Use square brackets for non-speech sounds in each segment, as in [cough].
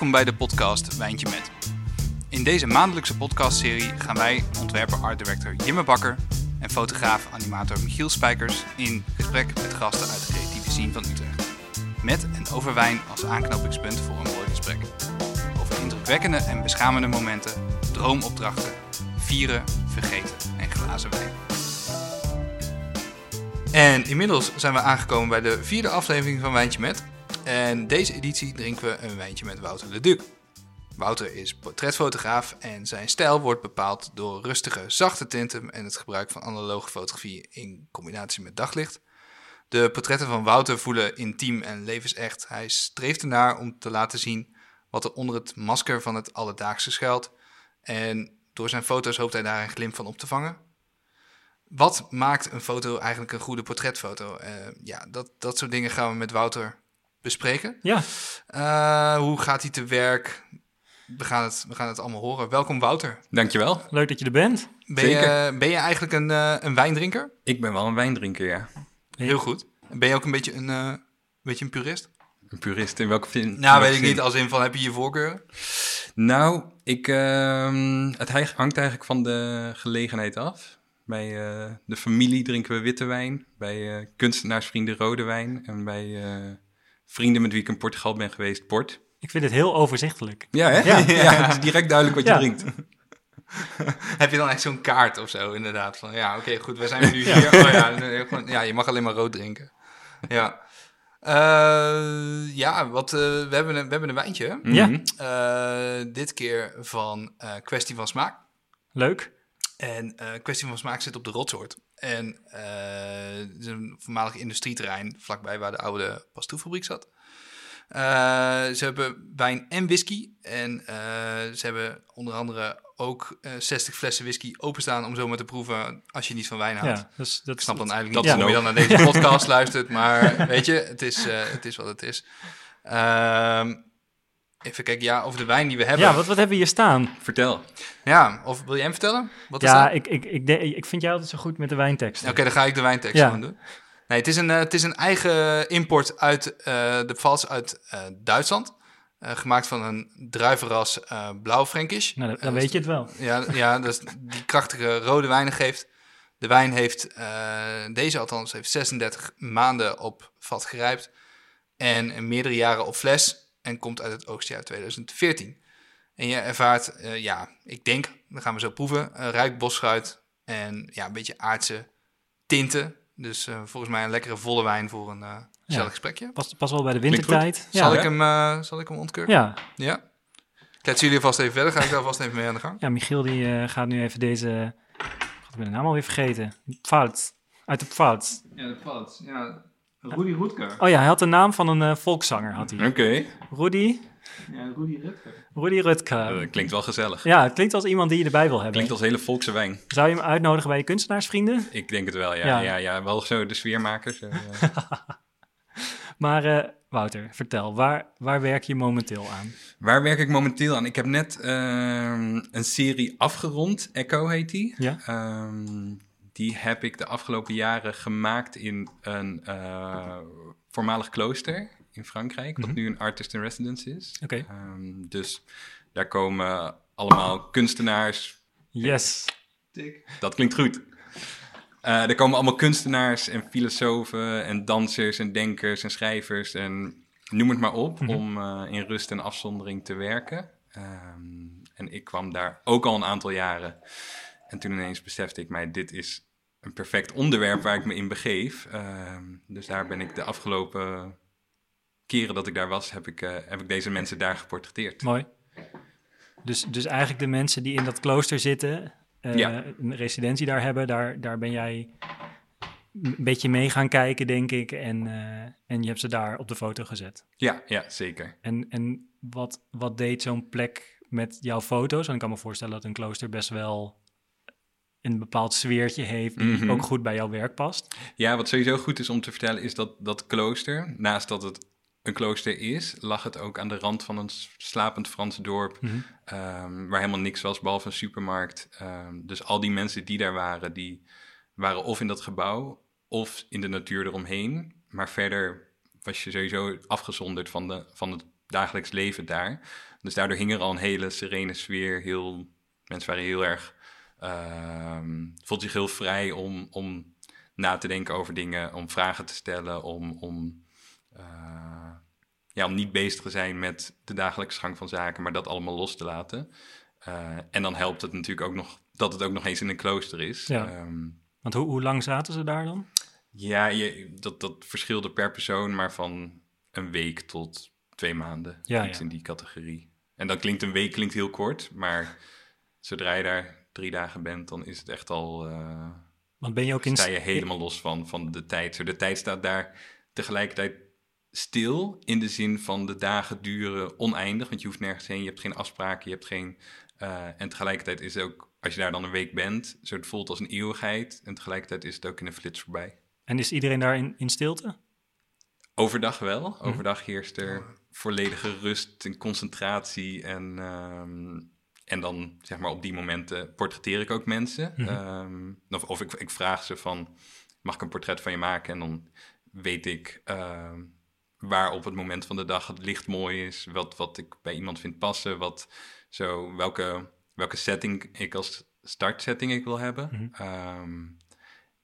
Welkom bij de podcast Wijntje Met. In deze maandelijkse podcastserie gaan wij ontwerper art director Jimme Bakker en fotograaf animator Michiel Spijkers in gesprek met gasten uit de creatieve scene van Utrecht. Met en over wijn als aanknopingspunt voor een mooi gesprek. Over indrukwekkende en beschamende momenten, droomopdrachten, vieren, vergeten en glazen wijn. En inmiddels zijn we aangekomen bij de vierde aflevering van Wijntje Met. En deze editie drinken we een wijntje met Wouter Leduc. Wouter is portretfotograaf en zijn stijl wordt bepaald door rustige, zachte tinten en het gebruik van analoge fotografie in combinatie met daglicht. De portretten van Wouter voelen intiem en levensecht. Hij streeft ernaar om te laten zien wat er onder het masker van het alledaagse schuilt. En door zijn foto's hoopt hij daar een glimp van op te vangen. Wat maakt een foto eigenlijk een goede portretfoto? Uh, ja, dat, dat soort dingen gaan we met Wouter bespreken. Ja. Uh, hoe gaat hij te werk? We gaan, het, we gaan het allemaal horen. Welkom Wouter. Dankjewel. Leuk dat je er bent. Ben, je, ben je eigenlijk een, uh, een wijndrinker? Ik ben wel een wijndrinker, ja. Heel goed. Ben je ook een beetje een, uh, beetje een purist? Een purist in welke zin? Nou, weet ik niet. Als in van, heb je je voorkeur? Nou, ik, uh, het hangt eigenlijk van de gelegenheid af. Bij uh, de familie drinken we witte wijn. Bij uh, kunstenaarsvrienden rode wijn. En bij uh, vrienden met wie ik in Portugal ben geweest, port. Ik vind het heel overzichtelijk. Ja, hè? Ja, [laughs] ja het is direct duidelijk wat je Ja. drinkt. [laughs] heb je dan echt zo'n kaart of zo, inderdaad? Van, ja, oké, goed, we zijn [laughs] nu hier. Oh, ja, ja, je mag alleen maar rood drinken. Ja. Eh, ja, wat, eh, we, hebben een, we hebben een wijntje. Ja. Mhm. Eh, dit keer van eh, Kwestie van Smaak. Leuk. En eh Kwestie van Smaak zit op de Rotsoort. En eh, het is een voormalig industrieterrein vlakbij waar de oude pastoefabriek zat. Eh, ze hebben wijn en whisky. En eh, ze hebben onder andere ook eh 60 flessen whisky openstaan om zomaar te proeven als je niet van wijn houdt. Ja, dus dat Ik snap dan eigenlijk Dat niet is waarom je dan naar deze [laughs] podcast luistert. Maar weet je, het is, het is wat het is. Ehm, even kijken, ja, over de wijn die we hebben. Ja, wat, wat hebben we hier staan? Vertel. Ja, of wil jij hem vertellen? Wat is ja, dat? ik, ik, ik, de- ik vind jou altijd zo goed met de wijnteksten. Oké, dan ga ik de wijntekst Ja. gewoon doen. Nee, het is een, eh, het is een eigen import uit eh, de Pfalz uit eh, Duitsland. Eh, gemaakt van een druivenras eh blauw Fränkisch. Nou, dan, weet je is- het wel. Ja, ja dus die krachtige rode wijnen geeft. De wijn heeft, eh, deze althans, heeft 36 maanden op vat gerijpt. En meerdere jaren op fles. En komt uit het oogstjaar 2014. En je ervaart, eh, ja, ik denk, dat gaan we zo proeven, uh, rijk boschuit en ja, een beetje aardse tinten. Dus eh, volgens mij een lekkere volle wijn voor een eh gezellig Ja. gesprekje. Pas, pas wel bij de wintertijd. Ja. zal, ik hem, eh, zal ik hem ontkurken? ja. Ja. Ik laat jullie vast even verder. Ga ik daar vast even mee aan de gang. ja, Michiel die eh, gaat nu even deze... Ik ben de naam alweer vergeten. Pfalz. Uit de Pfalz. Ja, de Pfalz. Ja, Rudy Roetker. Oh ja, hij had de naam van een eh, volkszanger, had hij. Oké. Rudy, Ja, Rudy Rutger. Rudy Rutger. Dat klinkt wel gezellig. Ja, het klinkt als iemand die je erbij wil hebben. Klinkt als hele volkse wijn. Zou je hem uitnodigen bij je kunstenaarsvrienden? Ik denk het wel, ja. Ja. Ja, ja, wel zo de sfeermaker. Zo, ja. [laughs] Maar eh, Wouter, vertel, waar, waar werk je momenteel aan? Waar werk ik momenteel aan? Ik heb net ehm, een serie afgerond. Echo heet die. Ja? Ehm, die heb ik de afgelopen jaren gemaakt in een eh, voormalig klooster in Frankrijk. Wat Mhm. nu een artist in residence is. Oké. Ehm, dus daar komen allemaal kunstenaars. Yes. Tik. Dat klinkt goed. Eh, er komen allemaal kunstenaars en filosofen en dansers en denkers en schrijvers en noem het maar op Mhm. om eh, in rust en afzondering te werken. Ehm, en ik kwam daar ook al een aantal jaren. En toen ineens besefte ik mij, dit is een perfect onderwerp waar ik me in begeef. Ehm, dus daar ben ik de afgelopen keren dat ik daar was, heb ik, eh, heb ik deze mensen daar geportretteerd. Mooi. Dus, dus eigenlijk de mensen die in dat klooster zitten, eh, Ja. een residentie daar hebben, daar, daar ben jij een beetje mee gaan kijken, denk ik. En, eh, en je hebt ze daar op de foto gezet. Ja, ja, zeker. En, en wat, wat deed zo'n plek met jouw foto's? Want ik kan me voorstellen dat een klooster best wel een bepaald sfeertje heeft die Mhm. ook goed bij jouw werk past. Ja, wat sowieso goed is om te vertellen is dat dat klooster, naast dat het een klooster is, lag het ook aan de rand van een slapend Frans dorp, Mhm. ehm, waar helemaal niks was behalve een supermarkt. Ehm, dus al die mensen die daar waren, die waren of in dat gebouw of in de natuur eromheen. Maar verder was je sowieso afgezonderd van, de, van het dagelijks leven daar. Dus daardoor hing er al een hele serene sfeer. Heel, mensen waren heel erg, ehm voelde zich heel vrij om, om na te denken over dingen, om vragen te stellen, om, om, eh, ja, om niet bezig te zijn met de dagelijkse gang van zaken, maar dat allemaal los te laten. Eh, en dan helpt het natuurlijk ook nog dat het ook nog eens in een klooster is. Ja. Ehm, Want hoe, hoe lang zaten ze daar dan? ja, je, dat, dat verschilde per persoon, maar van een week tot twee maanden. Ja, Iets ja. in die categorie. En dan klinkt een week klinkt heel kort, maar zodra je daar drie dagen bent, dan is het echt al. eh, Want ben je ook in... sta je helemaal los van, van de tijd. Zo, de tijd staat daar tegelijkertijd stil in de zin van de dagen duren oneindig, want je hoeft nergens heen, je hebt geen afspraken, je hebt geen... eh, en tegelijkertijd is het ook, als je daar dan een week bent, zo het voelt als een eeuwigheid en tegelijkertijd is het ook in een flits voorbij. En is iedereen daar in, in stilte? Overdag wel. Overdag heerst er volledige rust en concentratie. En, ehm, en dan, zeg maar, op die momenten portretteer ik ook mensen. Ehm, of of ik, ik vraag ze van, mag ik een portret van je maken? En dan weet ik ehm, waar op het moment van de dag het licht mooi is. Wat, wat ik bij iemand vind passen. Wat, zo, welke, welke setting ik als startsetting ik wil hebben. Ehm,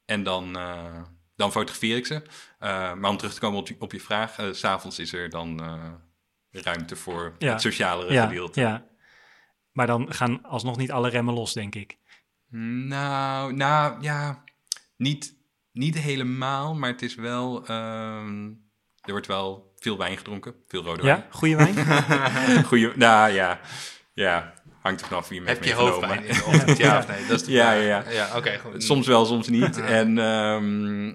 en dan, eh, dan fotografeer ik ze. Eh, maar om terug te komen op, je- op je vraag, eh, s s'avonds is er dan ruimte voor Ja. het socialere Ja, gedeelte. ja. Maar dan gaan alsnog niet alle remmen los, denk ik. Nou, nou ja, niet, niet helemaal, maar het is wel. ehm, er wordt wel veel wijn gedronken, veel rode Ja, goede wijn? wijn. [laughs] Goeie, nou ja, ja, hangt er vanaf wie je met Heb je hoofdpijn in de [laughs] ochtend, ja of nee? Dat is de Ja, vraag. ja, ja. Ja, oké, goed. Soms wel, soms niet. En ehm,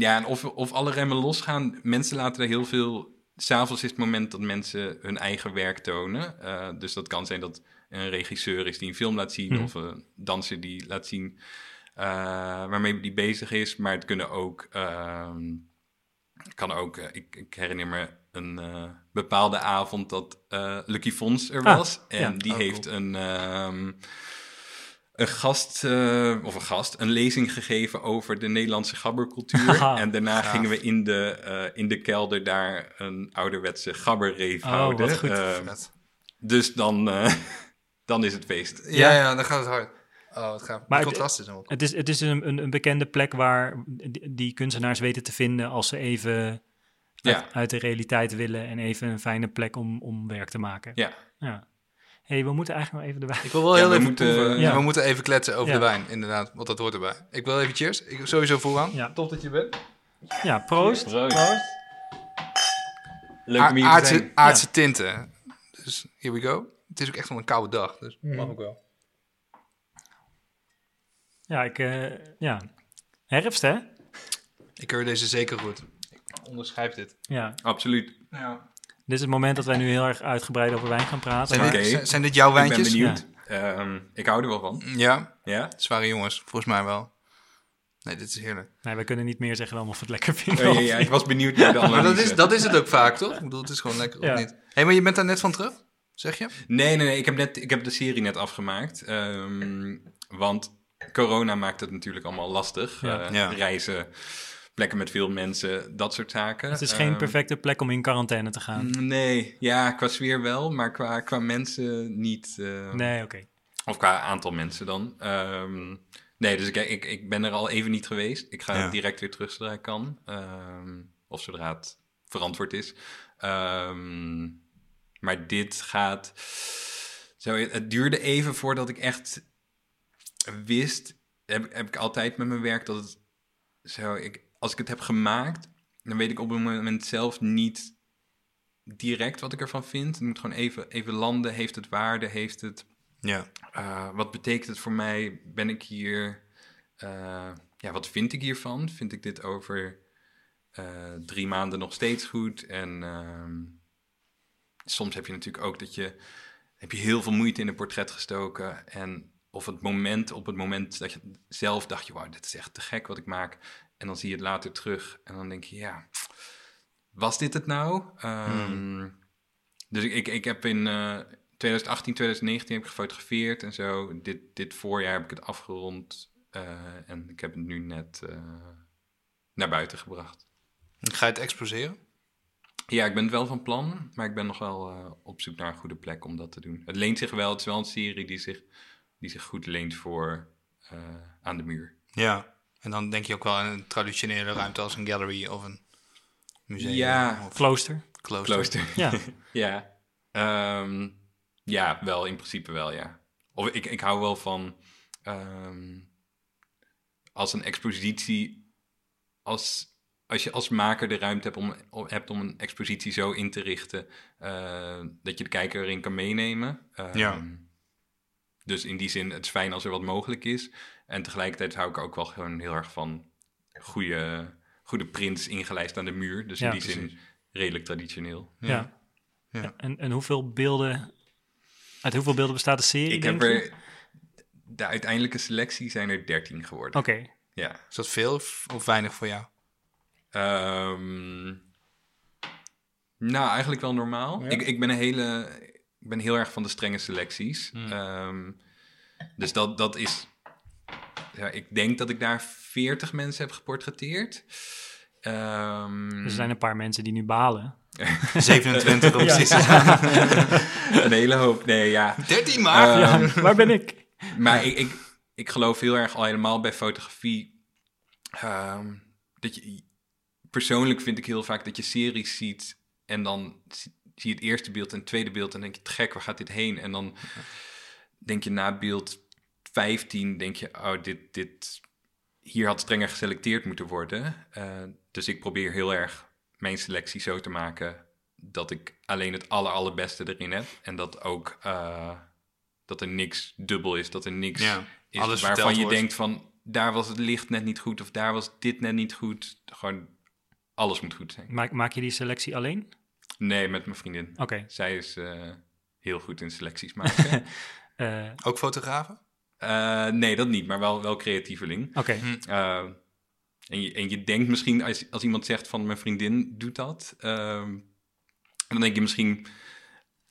ja, en of, of alle remmen losgaan. Mensen laten er heel veel. S'avonds is het moment dat mensen hun eigen werk tonen. Eh, dus dat kan zijn dat een regisseur is die een film laat zien, Mhm. of een danser die laat zien eh, waarmee die bezig is. Maar het kunnen ook. ehm, kan ook. eh, ik, ik herinner me een eh, bepaalde avond dat Lucky Fons er Ah, was. en ja. die Oh, heeft een. ehm, een gast, of een gast, een lezing gegeven over de Nederlandse gabbercultuur. Haha, [laughs] en daarna gingen we in de, in de kelder daar een ouderwetse gabberreef Oh, houden. wat goed. Eh, Vet. dus dan, [laughs] dan is het feest. Ja, ja, dan gaat het hard. Oh, het gaat. Maar het- contrast is ook. Het is, het is een, een, een bekende plek waar die, kunstenaars weten te vinden als ze even uit, Ja. uit de realiteit willen en even een fijne plek om, om werk te maken. Ja. ja. hey, we moeten eigenlijk nog even erbij. Ik wil wel Ja, heel we even moeten-. Ja. We moeten even kletsen over Ja. de wijn, inderdaad. Want dat hoort erbij. Ik wil even cheers. Ik, sowieso vooraan. Ja. Tof dat je bent. Ja, proost. Leuk Aard- om hier te aardse, aardse tinten. Dus here we go. Het is ook echt wel een koude dag. Dus Mhm. mag ook wel. Ja, ik, eh, ja. Herfst, hè? Ik keur deze zeker goed. Ik onderschrijf dit. Ja. Absoluut. Ja. Dit is het moment dat wij nu heel erg uitgebreid over wijn gaan praten. Zijn, dit, zijn, zijn dit jouw Ik ben wijntjes? benieuwd. Ehm, ik hou er wel van. Ja, Ja? zware jongens. Volgens mij wel. Nee, dit is heerlijk. Nee, wij kunnen niet meer zeggen dan of we het lekker vinden. Oh, ja, ja, ik was benieuwd naar de Maar dat is, dat is het ook vaak, toch? Ik bedoel, het is gewoon lekker Ja. of niet? Hé, hey, maar je bent daar net van terug? Zeg je? Nee, nee, nee. Ik heb, net, ik heb de serie net afgemaakt. ehm, want corona maakt het natuurlijk allemaal lastig. Ja. Eh, Ja. Reizen, plekken met veel mensen, dat soort zaken. Het is geen Ehm, perfecte plek om in quarantaine te gaan. Nee, ja, qua sfeer wel, maar qua, qua mensen niet. eh, Nee, oké. Of qua aantal mensen dan. Ehm, nee, dus ik, ik, ik ben er al even niet geweest. Ik ga Ja. direct weer terug zodra ik kan. Ehm, of zodra het verantwoord is. Ehm, maar dit gaat... Zo, het duurde even voordat ik echt wist... Heb, heb ik altijd met mijn werk dat het... Zo, ik, als ik het heb gemaakt, dan weet ik op het moment zelf niet direct wat ik ervan vind. Het moet gewoon even, even landen. Heeft het waarde? Heeft het Ja. uh, wat betekent het voor mij? Ben ik hier? Uh, ja, wat vind ik hiervan? Vind ik dit over uh, drie maanden nog steeds goed? En uh, soms heb je natuurlijk ook dat je heb je heel veel moeite in een portret gestoken en of het moment op het moment dat je zelf dacht je, wauw, dit is echt te gek wat ik maak. En dan zie je het later terug en dan denk je, ja, was dit het nou? Um, hmm. Dus ik, ik, ik heb in 2018, 2019 heb ik gefotografeerd en zo. Dit, dit voorjaar heb ik het afgerond uh, en ik heb het nu net uh, naar buiten gebracht. Ga je het exposeren? Ja, ik ben het wel van plan, maar ik ben nog wel eh, op zoek naar een goede plek om dat te doen. Het leent zich wel, het is wel een serie die zich, die zich goed leent voor eh, aan de muur. Ja. En dan denk je ook wel aan een traditionele ruimte als een gallery of een museum. Ja. Of Klooster. klooster. Klooster. [laughs] Ja. ja. Ehm, ja, wel, in principe wel, ja. Of ik, ik hou wel van ehm, als een expositie, als, als je als maker de ruimte hebt om, hebt om een expositie zo in te richten eh, dat je de kijker erin kan meenemen. Ehm, Ja. Dus in die zin, het is fijn als er wat mogelijk is. En tegelijkertijd hou ik ook wel gewoon heel erg van goede, goede prints ingelijst aan de muur. Dus Ja, in die precies. zin redelijk traditioneel. Ja. Ja. En, en hoeveel beelden... Uit hoeveel beelden bestaat de serie, Ik heb er... De uiteindelijke selectie zijn er 13 geworden. Oké. Ja. Is dat veel of, of weinig voor jou? Ehm, nou, eigenlijk wel normaal. Ja? Ik, ik ben een hele... Ik ben heel erg van de strenge selecties. Hmm. Ehm, dus dat, dat is... Ja, ik denk dat ik daar 40 mensen heb geportretteerd. Ehm, Er zijn een paar mensen die nu balen. [laughs] 27 op Ja. [laughs] een hele hoop. Nee, ja. 13 maar. Ja, waar ben ik? Maar ik, ik, ik geloof heel erg al helemaal bij fotografie. ehm, dat je, persoonlijk vind ik heel vaak dat je series ziet en dan zie je het eerste beeld en het tweede beeld en denk je, gek, waar gaat dit heen? En dan denk je na beeld 15, denk je, oh, dit, dit, hier had strenger geselecteerd moeten worden. Eh, dus ik probeer heel erg mijn selectie zo te maken dat ik alleen het aller, allerbeste erin heb. En dat ook eh, dat er niks dubbel is, dat er niks Ja, is alles waarvan je wordt. denkt van daar was het licht net niet goed of daar was dit net niet goed. Gewoon alles moet goed zijn. Maak, maak je die selectie alleen? Nee, met mijn vriendin. Oké. Zij is eh, heel goed in selecties [laughs] maken. Eh, Ook fotografen? Eh, nee, dat niet, maar wel, wel creatieveling. Oké. Eh, en, je, en je denkt misschien, als, als iemand zegt van mijn vriendin doet dat, ehm, dan denk je misschien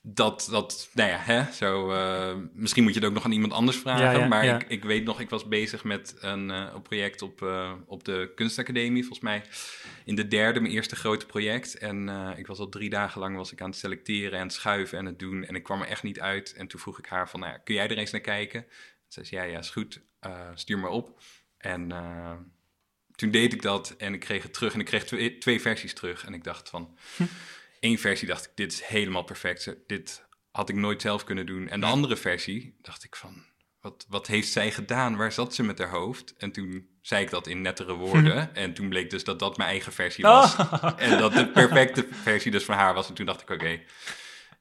dat, dat nou ja, hè, zo, eh, misschien moet je het ook nog aan iemand anders vragen. Ja, ja, maar ja. Ik, ik weet nog, ik was bezig met een, eh, project op, eh, op de kunstacademie, volgens mij in de derde, mijn eerste grote project. En ik was al drie dagen lang was ik aan het selecteren en het schuiven en het doen. En ik kwam er echt niet uit. En toen vroeg ik haar van, nou ja, kun jij er eens naar kijken? Ze zei, ja, ja, is goed. Stuur maar op. En toen deed ik dat en ik kreeg het terug. En ik kreeg twee, twee versies terug. En ik dacht van, één versie dacht ik, dit is helemaal perfect. Dit had ik nooit zelf kunnen doen. En de andere versie dacht ik van, wat, wat heeft zij gedaan? Waar zat ze met haar hoofd? En toen zei ik dat in nettere woorden. [laughs] En toen bleek dus dat dat mijn eigen versie was. En dat de perfecte versie dus van haar was. En toen dacht ik, oké,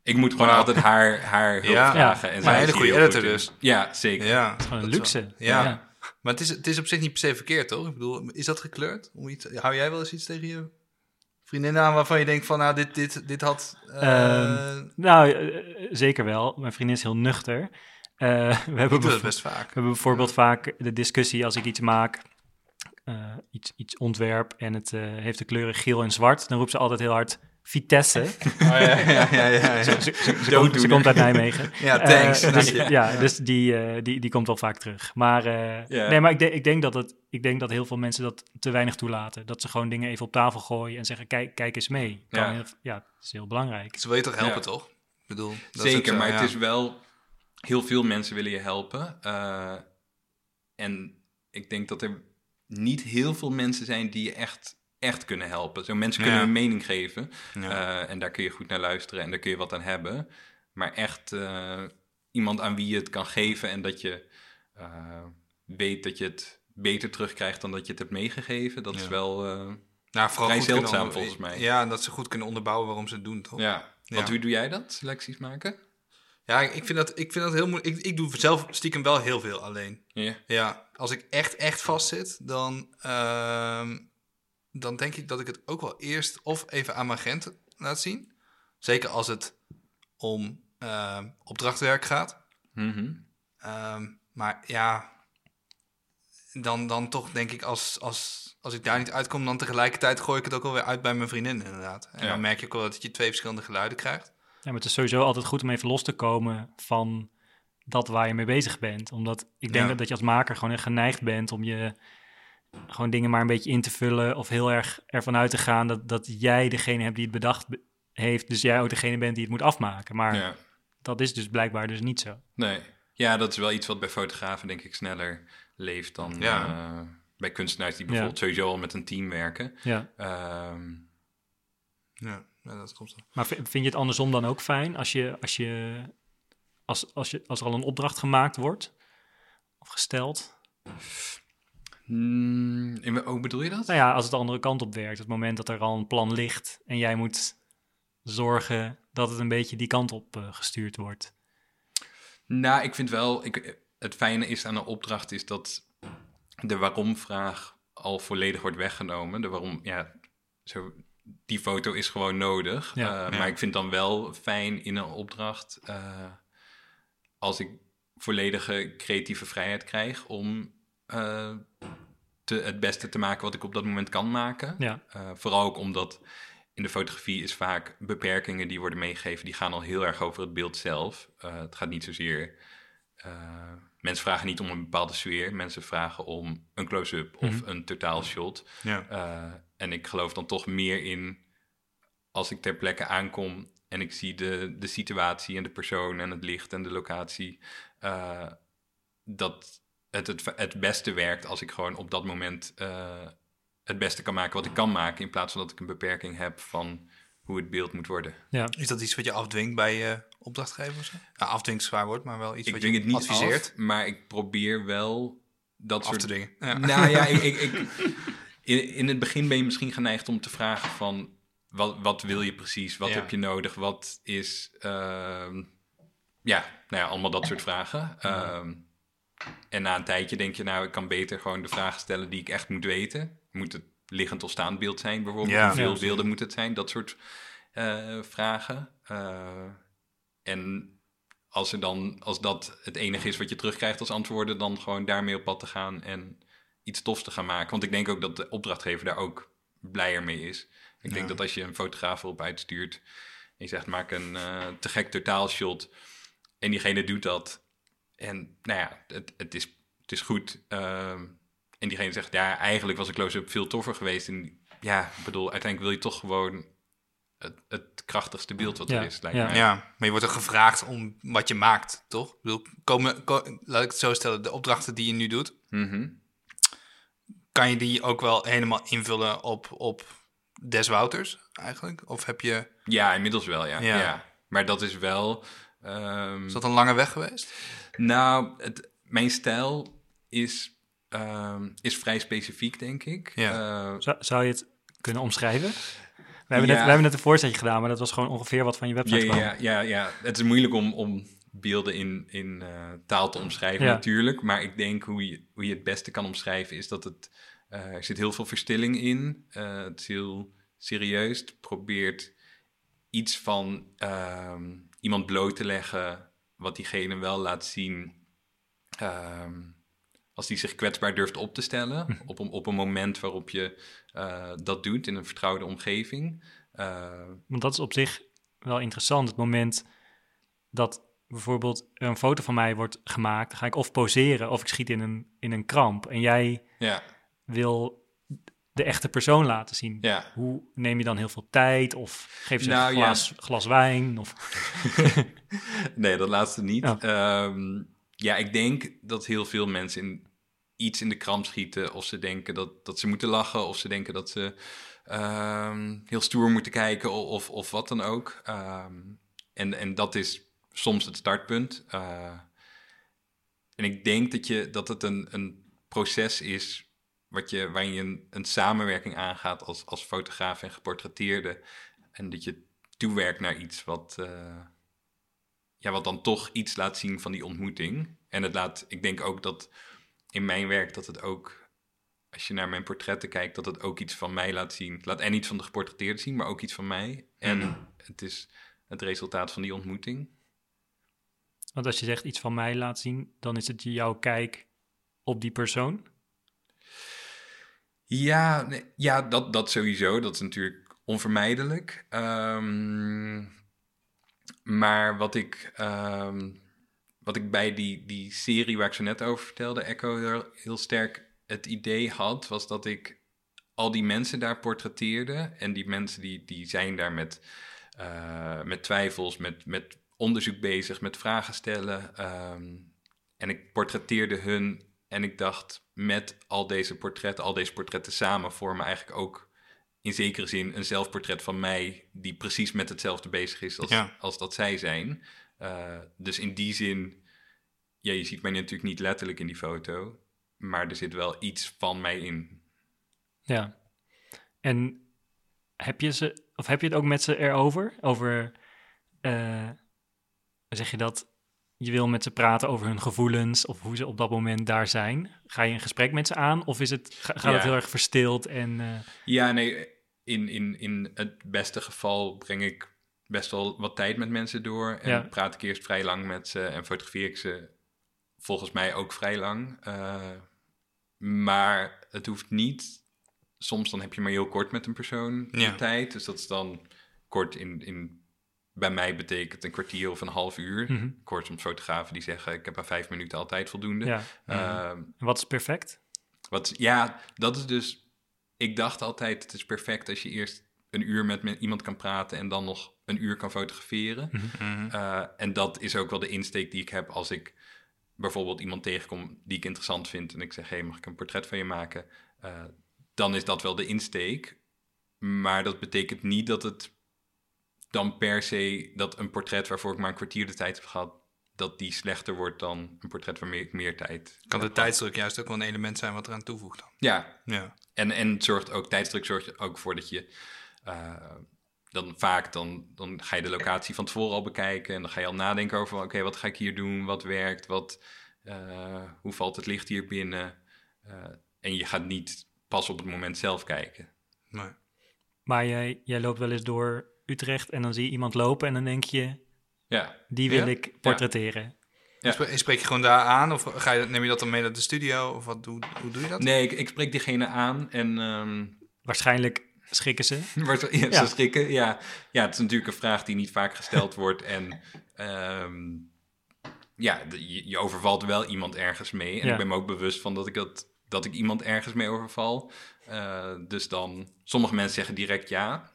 ik moet gewoon altijd haar, haar hulp Ja, vragen. En maar zij een hele goede editor dus. Ja, zeker. Ja. Gewoon een dat is luxe. wel- ja. Ja. Maar het is, het is op zich niet per se verkeerd, toch? Ik bedoel, is dat gekleurd? Om iets, hou jij wel eens iets tegen je vriendin aan waarvan je denkt van, nou, dit, dit, dit had... eh, Ehm, Nou, eh, zeker wel. Mijn vriendin is heel nuchter. Eh, [laughs] we, hebben dat best vaak. we hebben bijvoorbeeld vaak de discussie als ik iets maak, iets, iets ontwerp en het heeft de kleuren geel en zwart, dan roept ze altijd heel hard Vitesse. Oh, ja, ja, ja, ja, ja. Ze, ze, ze, komt, ze Dooddoener. komt uit Nijmegen. [laughs] Ja, thanks. Eh, dus, ja, dus die, eh, die, die komt wel vaak terug. Maar, eh, nee, maar ik, de- ik, denk dat het, ik denk dat heel veel mensen dat te weinig toelaten. Dat ze gewoon dingen even op tafel gooien en zeggen, kijk, kijk eens mee. Kan Ja. je- ja, dat is heel belangrijk. Ze wil je toch helpen, Ja. toch? Ik bedoel, dat Zeker, maar ja. het is wel... Heel veel mensen willen je helpen. eh, en ik denk dat er niet heel veel mensen zijn die je echt, echt kunnen helpen. Zo mensen kunnen Ja. een mening geven. Eh, en daar kun je goed naar luisteren en daar kun je wat aan hebben. Maar echt eh, iemand aan wie je het kan geven en dat je eh, weet dat je het beter terugkrijgt dan dat je het hebt meegegeven. Dat is wel... nou, vooral vrij zeldzaam, volgens mij. Ja, en dat ze goed kunnen onderbouwen waarom ze het doen, toch? ja. Want hoe doe jij dat? Selecties maken? Ja, ik vind dat, ik vind dat heel moeilijk. Ik, ik doe zelf stiekem wel heel veel alleen. Ja. Ja, als ik echt, echt vastzit, dan, ehm, dan denk ik dat ik het ook wel eerst of even aan mijn agent laat zien. Zeker als het om ehm, opdrachtwerk gaat. Mhm. Ehm, maar ja, dan, dan toch denk ik als, als, als ik daar niet uitkom, dan tegelijkertijd gooi ik het ook wel weer uit bij mijn vriendin inderdaad. En Ja. dan merk je ook wel dat je twee verschillende geluiden krijgt. Ja, maar het is sowieso altijd goed om even los te komen van dat waar je mee bezig bent. Omdat ik denk Ja. dat, dat je als maker gewoon echt geneigd bent om je, gewoon dingen maar een beetje in te vullen of heel erg ervan uit te gaan dat, dat jij degene hebt die het bedacht be- heeft, dus jij ook degene bent die het moet afmaken. Maar Ja. dat is dus blijkbaar dus niet zo. Nee. Ja, dat is wel iets wat bij fotografen denk ik sneller leeft dan Ja. eh, bij kunstenaars die Ja. bijvoorbeeld sowieso al met een team werken. Ja. Ehm, Ja, ja, dat klopt. Maar vind je het andersom dan ook fijn als, je, als, je, als, als, je, als er al een opdracht gemaakt wordt of gesteld? Hmm, in, hoe bedoel je dat? Nou ja, als het de andere kant op werkt, het moment dat er al een plan ligt en jij moet zorgen dat het een beetje die kant op eh, gestuurd wordt. Nou, ik vind wel, ik, het fijne is aan een opdracht is dat de waarom-vraag al volledig wordt weggenomen. De waarom, ja, zo, die foto is gewoon nodig. Ja. Eh, Ja. Maar ik vind dan wel fijn in een opdracht eh, als ik volledige creatieve vrijheid krijg om eh, te, het beste te maken wat ik op dat moment kan maken. Ja, Eh, vooral ook omdat in de fotografie is vaak beperkingen die worden meegegeven, die gaan al heel erg over het beeld zelf. Eh, het gaat niet zozeer. eh, mensen vragen niet om een bepaalde sfeer, mensen vragen om een close-up of Mhm. een totaalshot. Ja. Eh, en ik geloof dan toch meer in als ik ter plekke aankom en ik zie de, de situatie en de persoon en het licht en de locatie, eh, dat het, het het beste werkt als ik gewoon op dat moment eh, het beste kan maken wat ik kan maken, in plaats van dat ik een beperking heb van hoe het beeld moet worden. ja. Is dat iets wat je afdwingt bij je opdrachtgevers? Nou, afdwingt is zwaar woord, maar wel iets ik wat dwing je het niet adviseert af, maar ik probeer wel dat af soort te. Ja. Nou ja, [laughs] ik, ik, ik- in, in het begin ben je misschien geneigd om te vragen van... Wat, wat wil je precies? Wat Ja. heb je nodig? Wat is... ehm, ja, nou ja, allemaal dat soort vragen. Ehm, en na een tijdje denk je, nou, ik kan beter gewoon de vragen stellen die ik echt moet weten. Moet het liggend of staand beeld zijn bijvoorbeeld? Ja. Hoeveel Ja. beelden moet het zijn? Dat soort eh, vragen. Eh, en als, er dan, als dat het enige is wat je terugkrijgt als antwoorden, dan gewoon daarmee op pad te gaan en iets tofs te gaan maken. Want ik denk ook dat de opdrachtgever daar ook blijer mee is. Ik denk dat als je een fotograaf erop uitstuurt en je zegt maak een eh, te gek totaalshot en diegene doet dat en nou ja, het, het, is, het is goed. ehm, en diegene zegt ja, eigenlijk was een close-up veel toffer geweest. En ja, ik bedoel, uiteindelijk wil je toch gewoon het, het krachtigste beeld wat Ja, er is, lijkt ja. mij. Ja, maar je wordt er gevraagd om wat je maakt, toch? Ik bedoel, komen, ko- laat ik het zo stellen, de opdrachten die je nu doet, Mhm. kan je die ook wel helemaal invullen op, op Des Wouters eigenlijk? Of heb je, Ja, inmiddels wel, ja. Ja. ja. Maar dat is wel... ehm, is dat een lange weg geweest? Nou, het, mijn stijl is, ehm, is vrij specifiek, denk ik. Ja. Eh, Zou, zou je het kunnen omschrijven? We hebben, Ja. net, we hebben net een voorzetje gedaan, maar dat was gewoon ongeveer wat van je website ja, kwam. ja, ja, ja, het is moeilijk om, om beelden in, in eh, taal te omschrijven Ja. natuurlijk. Maar ik denk hoe je, hoe je het beste kan omschrijven is dat het... eh, er zit heel veel verstilling in. Eh, het is heel serieus. Het probeert iets van ehm, iemand bloot te leggen... wat diegene wel laat zien... ehm, als die zich kwetsbaar durft op te stellen... [laughs] op, een, op een moment waarop je eh, dat doet in een vertrouwde omgeving... Eh, Want dat is op zich wel interessant. Het moment dat bijvoorbeeld een foto van mij wordt gemaakt, dan ga ik of poseren of ik schiet in een, in een kramp. En jij ja, wil de echte persoon laten zien. ja. Hoe neem je dan heel veel tijd? Of geef ze Nou, een glas, glas wijn? Of... [laughs] [laughs] Nee, dat laatste niet. Ja. Ja. ja, ik denk dat heel veel mensen in, iets in de kramp schieten. Of ze denken dat, dat ze moeten lachen. Of ze denken dat ze ehm, heel stoer moeten kijken. Of, of wat dan ook. Ehm, en, en dat is soms het startpunt. Eh, en ik denk dat, je, dat het een, een proces is wat je, waarin je een, een samenwerking aangaat als, als fotograaf en geportretteerde. En dat je toewerkt naar iets wat, eh, ja, wat dan toch iets laat zien van die ontmoeting. En het laat, ik denk ook dat in mijn werk dat het ook, als je naar mijn portretten kijkt, dat het ook iets van mij laat zien. Het laat en iets van de geportretteerde zien, maar ook iets van mij. En het is het resultaat van die ontmoeting. Want als je zegt iets van mij laat zien, dan is het jouw kijk op die persoon. Ja, ja dat, dat sowieso. Dat is natuurlijk onvermijdelijk. Ehm, maar wat ik, ehm, wat ik bij die, die serie waar ik zo net over vertelde, Echo, heel, heel sterk het idee had, was dat ik al die mensen daar portretteerde. En die mensen die, die zijn daar met, eh, met twijfels, met, met onderzoek bezig, met vragen stellen. Ehm, en ik portretteerde hun en ik dacht, met al deze portretten, al deze portretten samen vormen eigenlijk ook in zekere zin een zelfportret van mij, die precies met hetzelfde bezig is als, Ja. als dat zij zijn. Eh, dus in die zin, ja, je ziet mij natuurlijk niet letterlijk in die foto, maar er zit wel iets van mij in. Ja. En heb je, ze, of heb je het ook met ze erover? Over, eh, zeg je dat, je wil met ze praten over hun gevoelens of hoe ze op dat moment daar zijn? Ga je een gesprek met ze aan of is het, ga- gaat het heel erg verstild en... eh, Ja, nee, in, in, in het beste geval breng ik best wel wat tijd met mensen door. En Ja. praat ik eerst vrij lang met ze en fotografeer ik ze volgens mij ook vrij lang. Eh, maar het hoeft niet. Soms dan heb je maar heel kort met een persoon Ja. de tijd. Dus dat is dan kort in, in bij mij betekent een kwartier of een half uur. mhm. Soms fotografen die zeggen, ik heb aan vijf minuten altijd voldoende. Ja. Ehm, En wat is perfect? wat, ja, dat is dus. Ik dacht altijd: het is perfect als je eerst een uur met me- iemand kan praten en dan nog een uur kan fotograferen. Mhm. Eh, en dat is ook wel de insteek die ik heb als ik bijvoorbeeld iemand tegenkom die ik interessant vind en ik zeg: hey, mag ik een portret van je maken? Eh, dan is dat wel de insteek. Maar dat betekent niet dat het dan per se dat een portret waarvoor ik maar een kwartier de tijd heb gehad, dat die slechter wordt dan een portret waarmee ik meer tijd. Kan de tijdsdruk juist ook wel een element zijn wat eraan toevoegt dan? Ja, Ja. en, en het zorgt ook, tijdsdruk zorgt er ook voor dat je eh, dan vaak, dan, dan ga je de locatie van tevoren al bekijken en dan ga je al nadenken over, oké, wat ga ik hier doen, wat werkt, wat, eh, hoe valt het licht hier binnen? Eh, en je gaat niet pas op het moment zelf kijken. Nee. Maar jij, jij loopt wel eens door Utrecht en dan zie je iemand lopen en dan denk je, Ja, die wil Ja? ik portretteren. Ja. Spre- Spreek je gewoon daar aan of ga je, neem je dat dan mee naar de studio? Of wat, hoe, hoe doe je dat? nee, ik, ik spreek diegene aan en ehm, Waarschijnlijk schikken [laughs] ze. Ja, Ja. Ze schrikken, ja. Ja, het is natuurlijk een vraag die niet vaak gesteld [laughs] wordt. En ehm, ja, je, je overvalt wel iemand ergens mee. En Ja. ik ben me ook bewust van dat ik, dat, dat ik iemand ergens mee overval. Eh, dus dan, sommige mensen zeggen direct ja.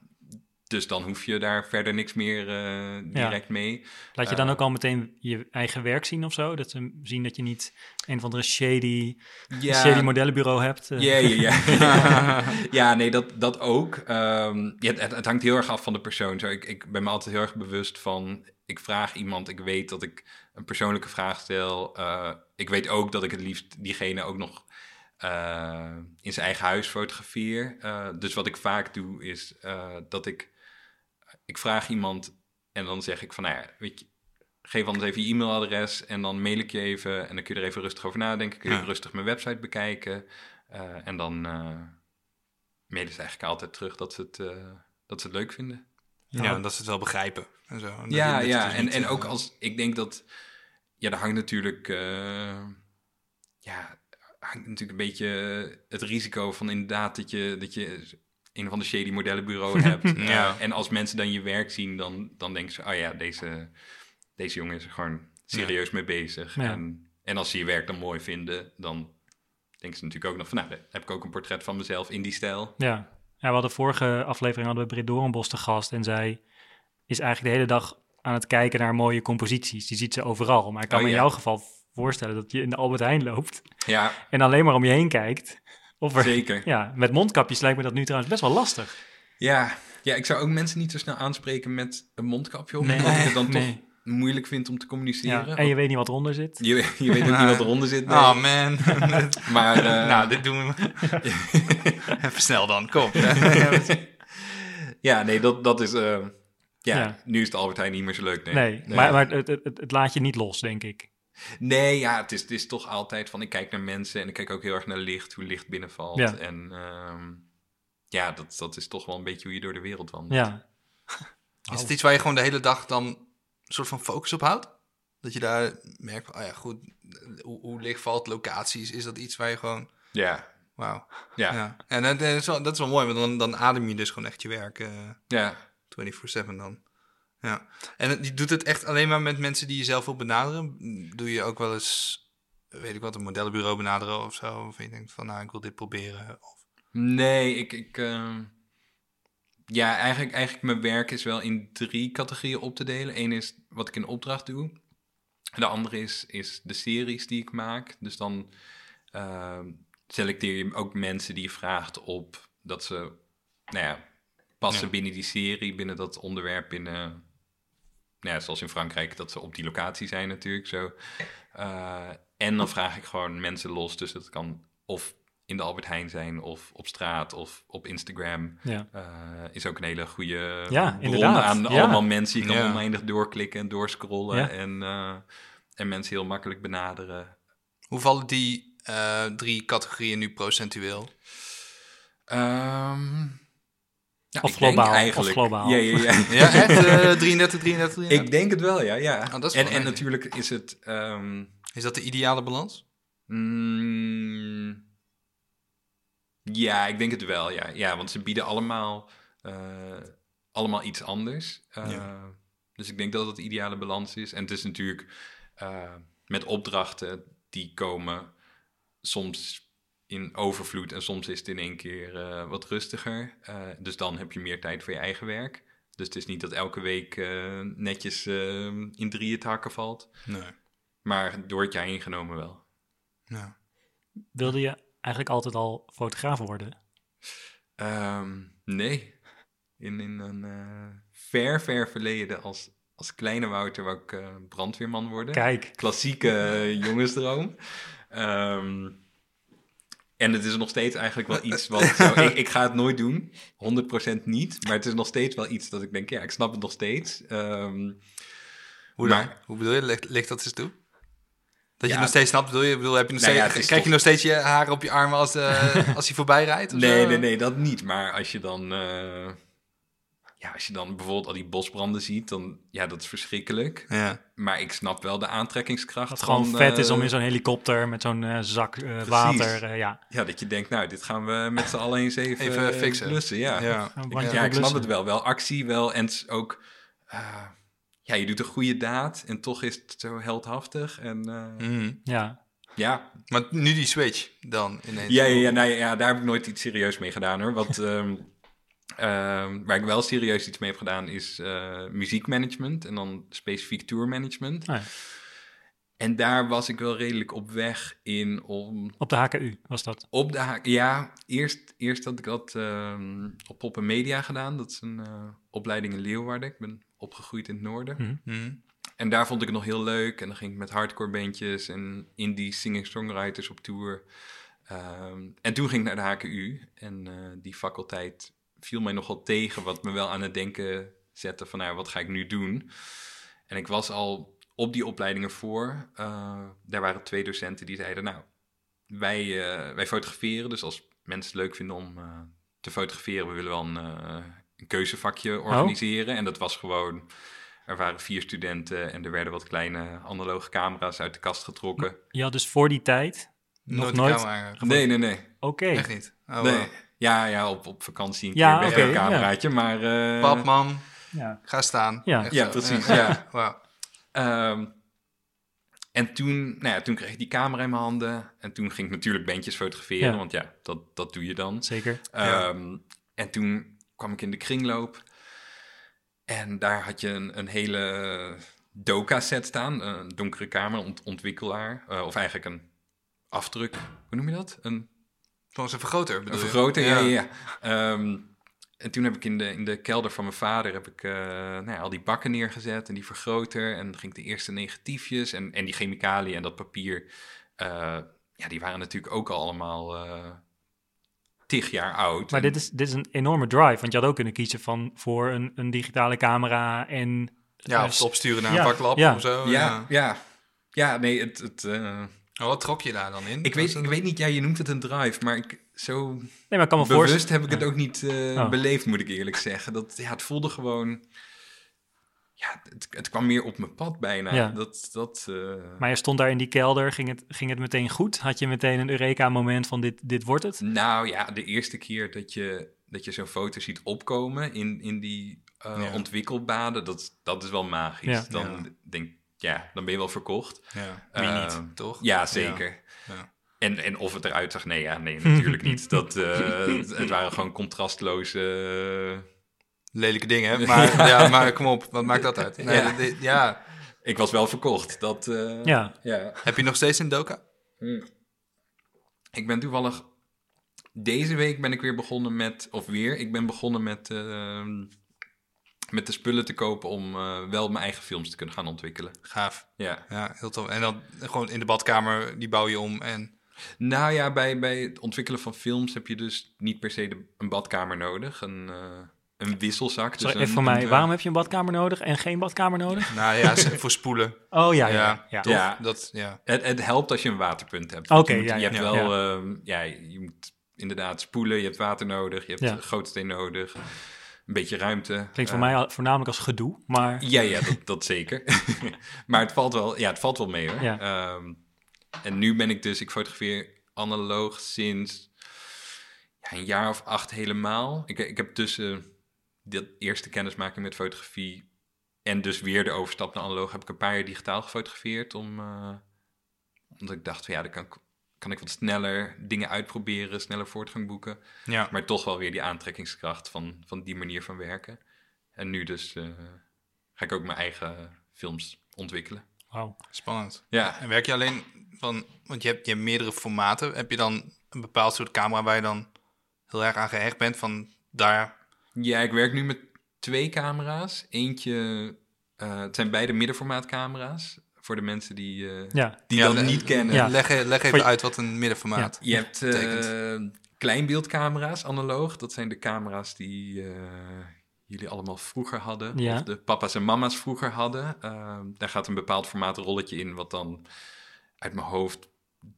Dus dan hoef je daar verder niks meer eh, direct mee. Laat je dan Eh. ook al meteen je eigen werk zien of zo? Dat ze zien dat je niet een of andere shady, Ja, shady modellenbureau hebt? eh. Ja, ja, ja. [laughs] [laughs] ja, nee, dat, dat ook. Ehm, ja, het, het hangt heel erg af van de persoon. Zo, ik, ik ben me altijd heel erg bewust van... Ik vraag iemand, ik weet dat ik een persoonlijke vraag stel. Ik weet ook dat ik het liefst diegene ook nog in zijn eigen huis fotografeer. Dus wat ik vaak doe is dat ik... Ik vraag iemand en dan zeg ik van... Nou ja, weet je, geef anders even je e-mailadres en dan mail ik je even. En dan kun je er even rustig over nadenken. Kun je Ja. rustig mijn website bekijken. Eh, en dan eh mailen ze eigenlijk altijd terug dat ze het, eh, dat ze het leuk vinden. Ja, Nou, dat ze het wel begrijpen. En zo. En Ja, ja. dus En, niet, en ook als ik denk dat. Ja, daar hangt natuurlijk. eh, ja, hangt natuurlijk een beetje het risico van inderdaad dat je, dat je een van de shady modellenbureau [laughs] hebt. Ja. Eh, en als mensen dan je werk zien, dan, dan denken ze: oh ja, deze, deze jongen is er gewoon serieus mee bezig. Ja. En, en als ze je werk dan mooi vinden, dan denken ze natuurlijk ook nog van: nou, heb ik ook een portret van mezelf in die stijl. Ja. ja, we hadden vorige aflevering hadden we Britt Doornbos te gast en zij is eigenlijk de hele dag aan het kijken naar mooie composities. Die ziet ze overal. Maar ik kan Oh, me in jouw geval voorstellen dat je in de Albert Heijn loopt Ja, en alleen maar om je heen kijkt. Of er, zeker. ja, met mondkapjes lijkt me dat nu trouwens best wel lastig. Ja, ja, ik zou ook mensen niet zo snel aanspreken met een mondkapje op. Nee. omdat ik het dan [laughs] Nee. toch moeilijk vind om te communiceren. Ja, en je weet niet wat eronder zit. je, je weet ook niet wat eronder zit. nee. Oh man. [laughs] Maar eh, [laughs] nou, dit doen we. Even snel dan, kom. ja, nee, dat, dat is... eh, ja, Ja. nu is de Albert Heijn niet meer zo leuk. Nee, Nee, maar, maar het, het laat je niet los, denk ik. Nee, ja, het is, het is toch altijd van... Ik kijk naar mensen en ik kijk ook heel erg naar licht. Hoe licht binnenvalt. Ja. En ehm, ja, dat, dat is toch wel een beetje hoe je door de wereld wandelt. Ja, Is het iets waar je gewoon de hele dag dan een soort van focus op houdt? Dat je daar merkt van, oh ja, goed, hoe, hoe licht valt locaties? Is dat iets waar je gewoon, Ja, wauw. ja. En dat, dat is wel, dat is wel mooi, want dan, dan adem je dus gewoon echt je werk eh, ja. 24-7 dan. Ja. En je doet het echt alleen maar met mensen die je zelf wil benaderen? Doe je ook wel eens weet ik wat, een modellenbureau benaderen of zo? Of je denkt van, nou, ik wil dit proberen. Of... Nee, ik... ik ehm, ja, eigenlijk, eigenlijk mijn werk is wel in drie categorieën op te delen. Eén is wat ik in opdracht doe. De andere is, is de series die ik maak. Dus dan ehm, selecteer je ook mensen die je vraagt op dat ze nou ja, passen Ja. binnen die serie, binnen dat onderwerp, binnen, ja, zoals in Frankrijk, dat ze op die locatie zijn natuurlijk zo. Eh, en dan vraag ik gewoon mensen los, dus dat kan of in de Albert Heijn zijn, of op straat, of op Instagram. Ja. Eh, is ook een hele goede Ja, bron inderdaad. aan Ja. allemaal mensen. Je kan Ja. oneindig doorklikken en doorscrollen Ja. en, eh, en mensen heel makkelijk benaderen. Hoe vallen die eh, drie categorieën nu procentueel? Ehm, ja, Of ik denk globaal, eigenlijk- of globaal. Ja, ja, ja. [laughs] Ja, echt? [laughs] eh 33, 33, 33? ik denk het wel, ja. ja. Oh, dat is en, wel en leuk. natuurlijk is het... ehm, Is dat de ideale balans? mm, ja, ik denk het wel, ja. Ja, want ze bieden allemaal, eh, allemaal iets anders. Eh, Ja. Dus ik denk dat het de ideale balans is. En het is natuurlijk eh, met opdrachten die komen soms in overvloed en soms is het in één keer eh, wat rustiger. Eh, dus dan heb je meer tijd voor je eigen werk. Dus het is niet dat elke week eh, netjes in drieën te hakken valt. Nee. Maar door het jaar heen genomen wel. Ja. Wilde je eigenlijk altijd al fotograaf worden? Ehm, nee. In, in een eh, ver, ver verleden als, als kleine Wouter wou ik eh, brandweerman worden. Kijk, Klassieke jongensdroom. Ehm, en het is nog steeds eigenlijk wel iets wat... Zo, [laughs] ik, ik ga het nooit doen, 100% niet. Maar het is nog steeds wel iets dat ik denk, ja, ik snap het nog steeds. Ehm, Hoe Maar- dan? Hoe bedoel je? Ligt, ligt dat eens toe? Dat je Ja. nog steeds snapt, bedoel je? Bedoel, heb je nog Nou steeds, ja, het krijg je nog steeds je haren op je armen als, de, [laughs] als hij voorbij rijdt? nee, zo? nee, nee, dat niet. Maar als je dan... eh, ja, als je dan bijvoorbeeld al die bosbranden ziet, dan... Ja, dat is verschrikkelijk. Ja. Maar ik snap wel de aantrekkingskracht dat het gewoon van, vet is eh, om in zo'n helikopter met zo'n eh, zak eh, water, eh, ja, Ja, dat je denkt, nou, dit gaan we met z'n allen eens even, Even fixen. blussen. Ja, Ja. ik, ja, ik snap het wel. Wel actie, wel. En het is ook... eh, ja, je doet een goede daad en toch is het zo heldhaftig. En eh, Mhm. Ja, ja. Maar nu die switch dan ineens. Ja, ja, ja, nou, ja, ja, daar heb ik nooit iets serieus mee gedaan, hoor. Wat, [laughs] ehm, ehm, waar ik wel serieus iets mee heb gedaan is eh, muziekmanagement en dan specifiek tourmanagement. Ja. En daar was ik wel redelijk op weg in om op de HKU was dat. Op de ja. Eerst, eerst had ik dat ehm, op Pop en Media gedaan. Dat is een eh, opleiding in Leeuwarden. Ik ben opgegroeid in het noorden. Hm. Mhm. En daar vond ik het nog heel leuk. En dan ging ik met hardcore bandjes en indie singer-songwriters op tour. Ehm, en toen ging ik naar de HKU. En eh, die faculteit viel mij nogal tegen. Wat me wel aan het denken zette van, nou, wat ga ik nu doen? En ik was al op die opleidingen voor. eh, daar waren twee docenten die zeiden, nou, wij, eh, wij fotograferen. Dus als mensen het leuk vinden om eh, te fotograferen, we willen wel een, eh, een keuzevakje organiseren. En dat was gewoon, er waren vier studenten en er werden wat kleine analoge camera's uit de kast getrokken. Je had dus voor die tijd nog Nooit. Nee, nee, nee. Oké, Echt niet. Oh, nee. wow. Ja, ja, op, op vakantie een Ja, keer weg een cameraatje, maar... eh, Pap, mam, ja. ga staan. Ja. Echt Ja, precies, ja. [laughs] Ehm, en toen, nou ja, toen kreeg ik die camera in mijn handen. En toen ging ik natuurlijk bandjes fotograferen, Ja. want ja, dat, dat doe je dan. zeker. Ja. Ehm, en toen kwam ik in de kringloop. En daar had je een, een hele Doka-set staan. Een donkere kamer, ont- ontwikkelaar. eh, of eigenlijk een afdruk. Hoe noem je dat? Een Volgens een vergroter bedoel Een je? vergroter, ja, ja, ja. Ehm, en toen heb ik in de, in de kelder van mijn vader heb ik, eh, nou ja, al die bakken neergezet en die vergroter. En dan ging ik de eerste negatiefjes en, en die chemicaliën en dat papier. eh, ja, die waren natuurlijk ook al allemaal eh tig jaar oud. Maar En- dit is, dit is een enorme drive, want je had ook kunnen kiezen van voor een, een digitale camera en... Ja, of het opsturen naar ja, een vaklab ja. of zo. Ja, ja. Ja, nee, het... het wat trok je daar dan in? ik, weet, ik weet niet, ja, je noemt het een drive, maar ik, zo Nee, maar ik kan me bewust heb ik het ook niet eh, Oh. beleefd, moet ik eerlijk zeggen. Dat, ja, het voelde gewoon... Ja, het, het kwam meer op mijn pad bijna. Ja. Dat, dat, eh, Maar je stond daar in die kelder, ging het, ging het meteen goed? Had je meteen een Eureka-moment van dit, dit wordt het? Nou ja, de eerste keer dat je, dat je zo'n foto ziet opkomen in, in die eh, Ja. ontwikkelbaden, dat, dat is wel magisch. Ja. Dan Ja. denk ja, dan ben je wel verkocht. Ja. Wie Eh, niet? Toch? Ja, zeker. Ja. En, en of het eruit zag, nee, ja, nee, [laughs] natuurlijk niet. Dat, eh, het, het waren gewoon contrastloze... eh, Lelijke dingen, hè? [laughs] maar, ja, maar kom op, wat maakt dat uit? Nee, Ja. dit- ja. ik was wel verkocht. Dat, eh, Ja. ja. Heb je nog steeds een doka? Ik ben toevallig... Deze week ben ik weer begonnen met... Of weer, ik ben begonnen met... met de spullen te kopen om eh, wel mijn eigen films te kunnen gaan ontwikkelen. Gaaf. Ja. Ja, heel tof. En dan gewoon in de badkamer, die bouw je om en... Nou ja, bij, bij het ontwikkelen van films heb je dus niet per se de, een badkamer nodig. Een, eh, een wisselzak. Dus Sorry, een- even voor mij. een, Waarom heb je een badkamer nodig en geen badkamer nodig? [laughs] Nou ja, voor spoelen. Oh ja, ja. Ja, ja. toch? Ja. Dat, ja. Het, het helpt als je een waterpunt hebt. Oké, je, moet- ja, je hebt ja, wel, ehm, ja, je moet inderdaad spoelen, je hebt water nodig, je hebt Ja. gootsteen nodig, een beetje ruimte. Klinkt voor Eh, mij voornamelijk als gedoe, maar Ja, ja, dat, dat zeker. [laughs] maar het valt wel, ja, het valt wel mee hoor. Ja. Ehm, en nu ben ik dus, ik fotografeer analoog sinds ja, een jaar of acht helemaal. Ik, ik heb tussen de eerste kennismaking met fotografie en dus weer de overstap naar analoog heb ik een paar jaar digitaal gefotografeerd. Om, eh, omdat ik dacht, van, ja, dan kan ik, kan ik wat sneller dingen uitproberen, sneller voortgang boeken. ja. Maar toch wel weer die aantrekkingskracht van, van die manier van werken. En nu dus eh, ga ik ook mijn eigen films ontwikkelen. wauw. Spannend. Ja, En werk je alleen van... Want je hebt, je hebt meerdere formaten. Heb je dan een bepaald soort camera waar je dan heel erg aan gehecht bent? Van daar... ja ik werk nu met twee camera's. Eentje, eh, het zijn beide middenformaatcamera's. Voor de mensen die, eh, Ja, die Ja, dat le- niet kennen. Ja. Leg, leg Voor even je- uit wat een middenformaat... Je hebt eh, Betekent. kleinbeeldcamera's, analoog. Dat zijn de camera's die eh, jullie allemaal vroeger hadden. Ja. Of de papa's en mama's vroeger hadden. Ehm, daar gaat een bepaald formaat rolletje in, wat dan uit mijn hoofd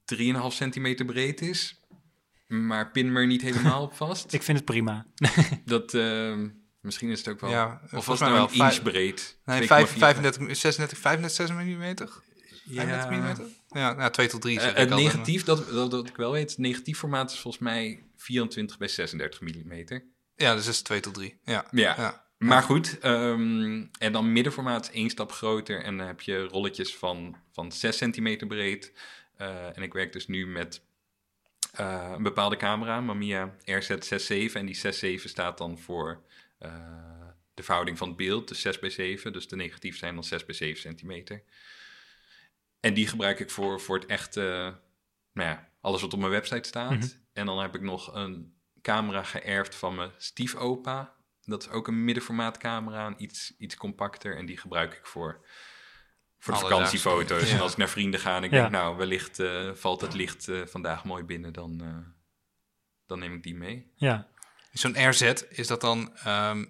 3,5 centimeter breed is. Maar pin me er niet helemaal op vast. [laughs] ik vind het prima. Dat, ehm, misschien is het ook wel... Ja, of volgens was het nou wel. een inch breed? Nee, 2,4. 5, 35, 36, 35 mm? 35 Ja. mm? Ja, nou, 2 tot 3 Eh, zeg het negatief, dat, dat, dat ik wel weet, het negatief formaat is volgens mij 24 bij 36 mm. Ja, dus dat is 2 tot 3. Ja. Ja. ja. Maar goed, ehm, en dan middenformaat is één stap groter. En dan heb je rolletjes van, van 6 centimeter breed. Eh, en ik werk dus nu met eh, een bepaalde camera, Mamiya RZ67. En die 6.7 staat dan voor de verhouding van het beeld, dus 6 bij 7. Dus de negatief zijn dan 6 bij 7 centimeter. En die gebruik ik voor, voor het echte, nou ja, alles wat op mijn website staat. Mhm. En dan heb ik nog een camera geërfd van mijn stiefopa. Dat is ook een middenformaat camera, iets, iets compacter. En die gebruik ik voor, voor de vakantiefoto's. ja. En als ik naar vrienden ga en ik Ja. denk, nou, wellicht eh, valt het licht eh, vandaag mooi binnen, dan, eh, dan neem ik die mee. Ja, Zo'n RZ, is dat dan... ehm,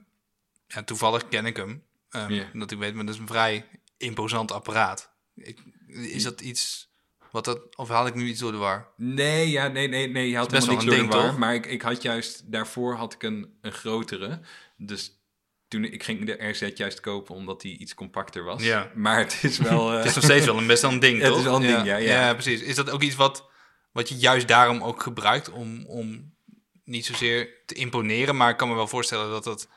ja, toevallig ken ik hem. Ja. Dat ik weet, maar dat is een vrij imposant apparaat. Ik, is dat iets... Wat dat, of haal ik nu iets door de war? Nee, ja, nee, nee, nee, je had best helemaal niks een door de ding, war. toch? Maar ik, ik had juist, daarvoor had ik een, een grotere. Dus toen ik ging de RZ juist kopen omdat die iets compacter was. Ja. Maar het is wel... [laughs] eh, Het is nog steeds wel een best wel een ding, [laughs] Het toch? is wel een ding, ja, ja. precies. Is dat ook iets wat, wat je juist daarom ook gebruikt om, om niet zozeer te imponeren, maar ik kan me wel voorstellen dat dat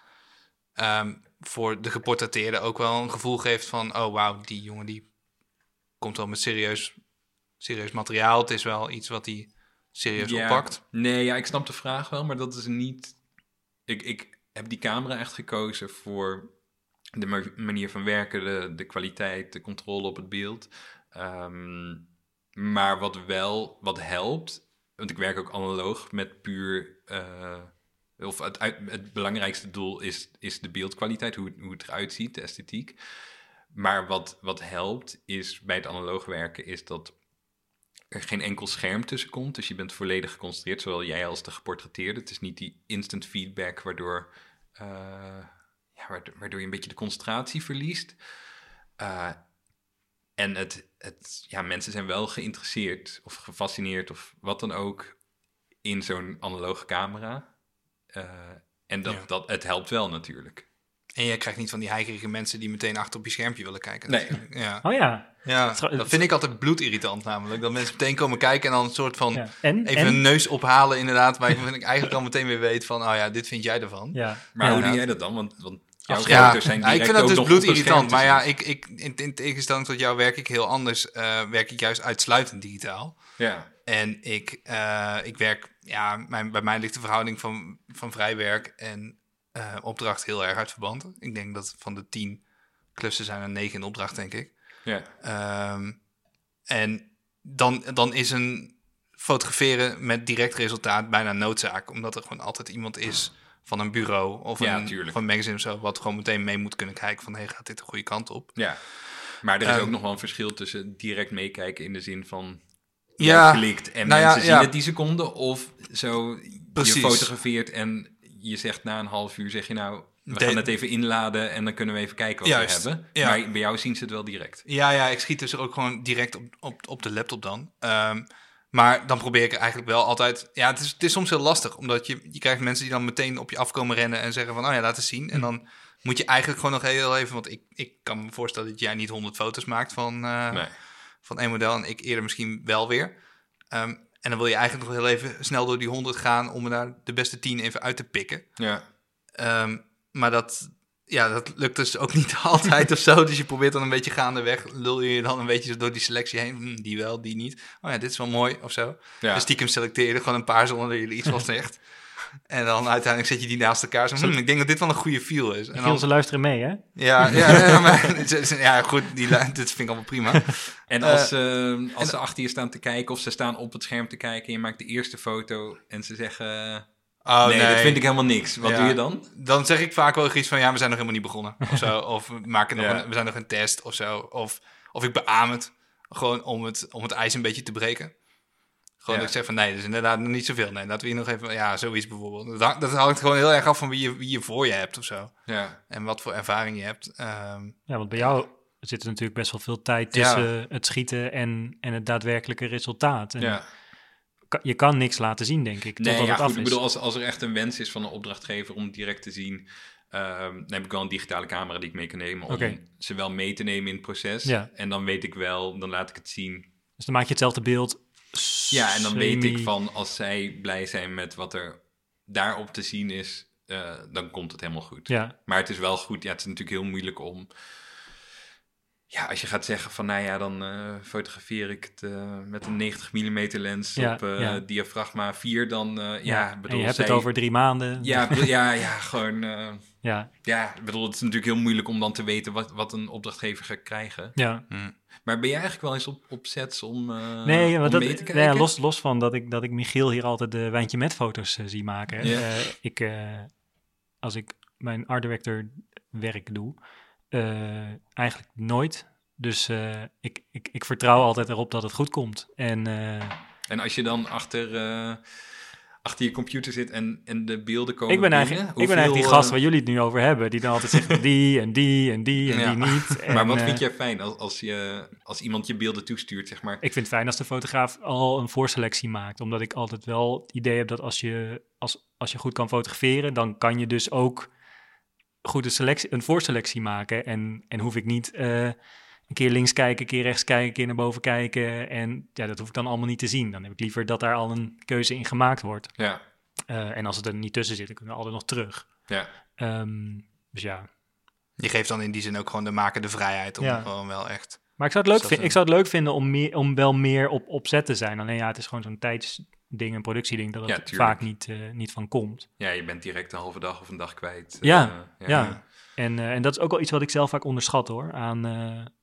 ehm, voor de geportretteerde ook wel een gevoel geeft van, oh wauw, die jongen die komt wel met serieus, serieus materiaal. Het is wel iets wat hij serieus Ja. oppakt. Nee, ja, ik snap de vraag wel, maar dat is niet... Ik, ik heb die camera echt gekozen voor de ma- manier van werken, de, de kwaliteit, de controle op het beeld. Ehm, maar wat wel, wat helpt, want ik werk ook analoog met puur... eh, of het, het belangrijkste doel is, is de beeldkwaliteit, hoe, hoe het eruit ziet, de esthetiek. Maar wat, wat helpt is bij het analoog werken, is dat er geen enkel scherm tussen komt. Dus je bent volledig geconcentreerd, zowel jij als de geportretteerde. Het is niet die instant feedback waardoor, eh, ja, waardoor, je een beetje de concentratie verliest. Eh, en het, het, ja, mensen zijn wel geïnteresseerd of gefascineerd of wat dan ook in zo'n analoge camera. Eh, en dat, Ja. dat, het helpt wel natuurlijk. En je krijgt niet van die heigerige mensen die meteen achter op je schermpje willen kijken. Nee. Ja. oh ja. ja, dat vind ik altijd bloedirritant namelijk. Dat mensen meteen komen kijken en dan een soort van... ja. En? Even en? een neus ophalen, inderdaad, waar ik, ik eigenlijk al meteen weer weet van, oh ja, dit vind jij ervan. Ja. Maar ja. hoe doe jij dat dan? Want, want Jouw. Ja, foto's zijn ik vind dat dus bloedirritant. Maar ja, ik, ik, in, in tegenstelling tot jou werk ik heel anders. eh, werk ik juist uitsluitend digitaal. Ja, En ik, eh, ik werk, ja, mijn, bij mij ligt de verhouding van, van vrij werk en eh, opdracht heel erg uit verband. Ik denk dat van de tien klussen zijn er negen in opdracht, denk ik. ja, Ehm, en dan, dan is een fotograferen met direct resultaat bijna noodzaak. Omdat er gewoon altijd iemand is van een bureau of Ja, een, tuurlijk. van een magazine of zo... wat gewoon meteen mee moet kunnen kijken van... hey, gaat dit de goede kant op? ja. Maar er is Ehm, ook nog wel een verschil tussen direct meekijken in de zin van... Ja, klikt en nou ja, mensen zien ja. het die seconde. Of zo Precies. je fotografeert en je zegt na een half uur, zeg je nou... We De- gaan het even inladen en dan kunnen we even kijken wat Juist, we hebben. ja. Maar bij jou zien ze het wel direct. Ja, ja, ik schiet dus ook gewoon direct op, op, op de laptop dan. Ehm, maar dan probeer ik eigenlijk wel altijd... Ja, het is, het is soms heel lastig, omdat je, je krijgt mensen die dan meteen op je afkomen rennen en zeggen van, oh ja, laat eens zien. En dan moet je eigenlijk gewoon nog heel even, want ik, ik kan me voorstellen dat jij niet 100 foto's maakt van, eh, Nee. van één model en ik eerder misschien wel weer. Ehm, en dan wil je eigenlijk nog heel even snel door die 100 gaan om er daar de beste 10 even uit te pikken. Ja, Ehm, maar dat, ja, dat lukt dus ook niet [laughs] altijd of zo. Dus je probeert dan een beetje gaandeweg, lul je je dan een beetje door die selectie heen. Hm, die wel, die niet. Oh ja, dit is wel mooi of zo. ja. Dus stiekem selecteer je er gewoon een paar zonder dat je er iets van zegt. [laughs] En dan uiteindelijk zet je die naast elkaar. Zo, hm, ik denk dat dit wel een goede feel is. En dan, ze luisteren mee, hè? ja, [laughs] ja, ja, maar, ja, goed, die, dit vind ik allemaal prima. En als, eh, als ze achter je staan te kijken of ze staan op het scherm te kijken en je maakt de eerste foto en ze zeggen... Oh, nee, dat vind ik helemaal niks. Wat Ja. doe je dan? Dan zeg ik vaak wel iets van, ja, we zijn nog helemaal niet begonnen. Of zo. [laughs] Of we, maken nog Ja. een, we zijn nog een test of zo. Of, of ik beaam het. Gewoon om het, om het ijs een beetje te breken. Gewoon Ja. dat ik zeg van, nee, dat is inderdaad nog niet zoveel. Nee, laten we hier nog even, ja, zoiets bijvoorbeeld. Dat, hangt- dat hangt gewoon heel erg af van wie je, wie je voor je hebt of zo. Ja, En wat voor ervaring je hebt. Ehm, Ja, want bij jou zit er natuurlijk best wel veel tijd Ja. tussen het schieten en, en het daadwerkelijke resultaat. En ja. Je kan niks laten zien, denk ik, Nee, ja, het goed, af ik bedoel, als, als er echt een wens is van een opdrachtgever om direct te zien, ehm, dan heb ik wel een digitale camera die ik mee kan nemen om ze wel mee te nemen in het proces. Ja. En dan weet ik wel, dan laat ik het zien. Dus dan maak je hetzelfde beeld. Ja, en dan weet ik van als zij blij zijn met wat er daarop te zien is, eh, dan komt het helemaal goed. Ja, Maar het is wel goed. Ja, het is natuurlijk heel moeilijk om. Ja, als je gaat zeggen van, nou ja, dan eh, fotografeer ik het eh, met een 90 mm lens Ja, op eh, ja. diafragma 4, dan eh, ja, ja. bedoel, en je hebt zij- het over drie maanden. Ja, ja, ja, gewoon. eh, [laughs] ja, ja, ik bedoel, het is natuurlijk heel moeilijk om dan te weten wat, wat een opdrachtgever gaat krijgen. ja. Maar ben jij eigenlijk wel eens op, op sets om, eh, Nee, om dat, mee te kijken? nee, los, los van dat ik, dat ik Michiel hier altijd de wijntje met foto's zie maken. Ja. Ik, eh, als ik mijn art director werk doe, eh, eigenlijk nooit. Dus eh, ik, ik, ik vertrouw altijd erop dat het goed komt. En eh, En als je dan achter, achter je computer zit en, en de beelden komen ik ben binnen, eigenlijk, ik ben hoeveel, eigenlijk die gast waar jullie het nu over hebben. Die dan altijd zegt [laughs] die en die en die en Ja. die niet. [laughs] En, Maar wat vind jij fijn als, als, je, als iemand je beelden toestuurt, zeg maar? Ik vind het fijn als de fotograaf al een voorselectie maakt. Omdat ik altijd wel het idee heb dat als je, als, als je goed kan fotograferen, dan kan je dus ook goed een, selectie, een voorselectie maken. En, en hoef ik niet eh, een keer links kijken, een keer rechts kijken, een keer naar boven kijken. En ja, dat hoef ik dan allemaal niet te zien. Dan heb ik liever dat daar al een keuze in gemaakt wordt. Ja, Eh, en als het er niet tussen zit, dan kunnen we altijd nog terug. ja. Ehm, dus ja. je geeft dan in die zin ook gewoon de maker de vrijheid om Ja. gewoon wel echt... Maar ik zou het leuk, Is dat vin- een- ik zou het leuk vinden om, meer, om wel meer op, op set te zijn. Alleen ja, het is gewoon zo'n tijdsding, een productieding, dat het Ja, vaak niet, eh, niet van komt. ja, je bent direct een halve dag of een dag kwijt. Ja, Eh, Ja, En, eh, en dat is ook wel iets wat ik zelf vaak onderschat hoor, aan,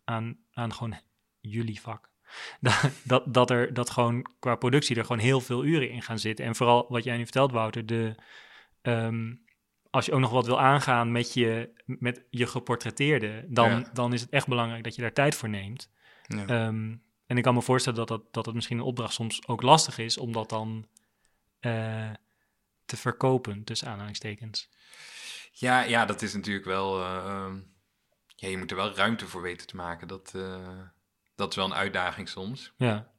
aan, aan gewoon jullie vak. [laughs] Dat, dat, dat er dat gewoon qua productie er gewoon heel veel uren in gaan zitten. En vooral wat jij nu vertelt, Wouter, de, ehm, als je ook nog wat wil aangaan met je, met je geportretteerde, dan, Ja. dan is het echt belangrijk dat je daar tijd voor neemt. Ja. Ehm, en ik kan me voorstellen dat, dat, dat het misschien een opdracht soms ook lastig is om dat dan eh, te verkopen, tussen aanhalingstekens. Ja, ja, dat is natuurlijk wel. eh, ehm, ja, je moet er wel ruimte voor weten te maken. Dat, eh, dat is wel een uitdaging soms. Ja,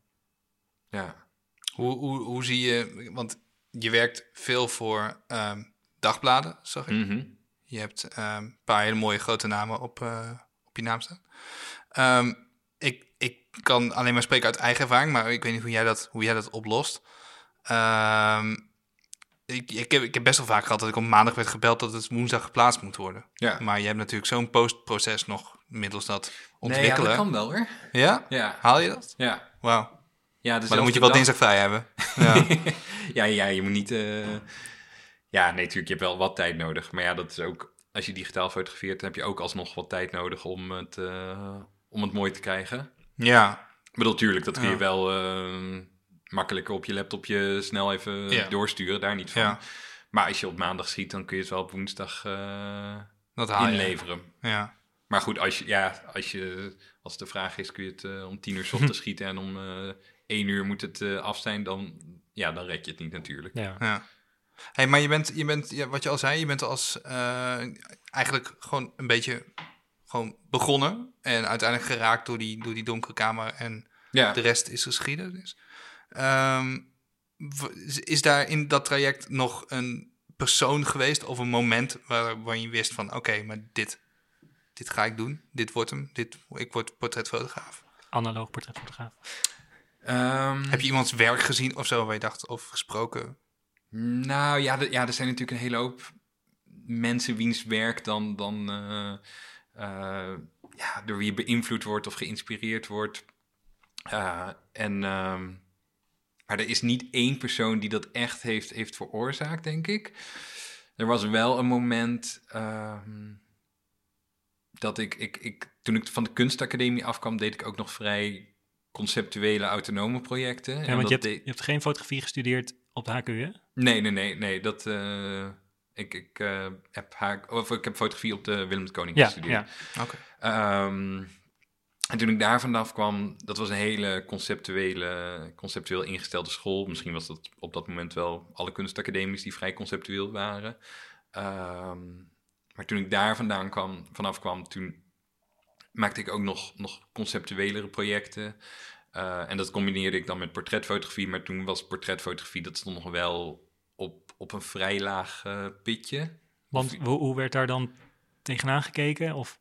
Ja, Hoe, hoe, hoe zie je, want je werkt veel voor ehm, dagbladen, zag ik. Mhm. Je hebt ehm, een paar hele mooie grote namen op, eh, op je naam staan. Ehm, ik, kan alleen maar spreken uit eigen ervaring, maar ik weet niet hoe jij dat, hoe jij dat oplost. Ehm, ik, ik, heb, ik heb best wel vaak gehad dat ik op maandag werd gebeld dat het woensdag geplaatst moet worden. Ja. Maar je hebt natuurlijk zo'n postproces nog middels dat Nee, ja, ontwikkelen. dat kan wel hoor. Ja? Ja, Haal je dat? ja. Wauw. ja Maar dan moet je wel dinsdag vrij hebben. Ja. [laughs] ja, ja, je moet niet... eh, Ja, nee, natuurlijk, je hebt wel wat tijd nodig. Maar ja, dat is ook... Als je digitaal fotografeert, dan heb je ook alsnog wat tijd nodig om het, eh, om het mooi te krijgen. Ja. Ik bedoel, tuurlijk, dat kun je Ja. wel eh, makkelijker op je laptopje snel even Ja. doorsturen. Daar niet van. Ja. Maar als je op maandag schiet, dan kun je het wel op woensdag eh, Dat haal je. inleveren. Ja. Maar goed, als, je, ja, als, je, als de vraag is, kun je het eh, om tien uur 's ochtends [laughs] schieten en om eh één uur moet het af zijn, dan, ja, dan red je het niet natuurlijk. Ja. Ja. Hey, maar je bent, je bent ja, wat je al zei, je bent als eh, eigenlijk gewoon een beetje gewoon begonnen en uiteindelijk geraakt door die, door die donkere kamer en Ja, de rest is geschiedenis. Ehm, w- is daar in dat traject nog een persoon geweest of een moment waar, waar je wist van oké, maar dit, dit ga ik doen, dit wordt hem, dit, ik word portretfotograaf. Analoog portretfotograaf. Ehm, Heb je iemands werk gezien of zo waar je dacht of gesproken? Nou ja, de- ja, er zijn natuurlijk een hele hoop mensen wiens werk dan, dan eh, ja, door wie je beïnvloed wordt of geïnspireerd wordt. Eh, en, ehm, maar er is niet één persoon die dat echt heeft, heeft veroorzaakt, denk ik. Er was wel een moment ehm, dat ik, ik, ik, toen ik van de kunstacademie afkwam, deed ik ook nog vrij conceptuele autonome projecten. Ja, En want je hebt, je hebt geen fotografie gestudeerd op de HKU, hè? Nee, nee, nee, nee. Dat, eh, ik ik eh, heb haar, of ik heb fotografie op de Willem de Koning Ja, gestudeerd. ja. Oké. Ehm, en toen ik daar vanaf kwam, dat was een hele conceptuele, conceptueel ingestelde school. Misschien was dat op dat moment wel alle kunstacademies die vrij conceptueel waren. Ehm, maar toen ik daar vandaan kwam, vanaf kwam, toen maakte ik ook nog, nog conceptuelere projecten. Eh, en dat combineerde ik dan met portretfotografie. Maar toen was portretfotografie, dat stond nog wel op, een vrij laag eh, pitje. Want hoe, hoe werd daar dan tegenaan gekeken? Of,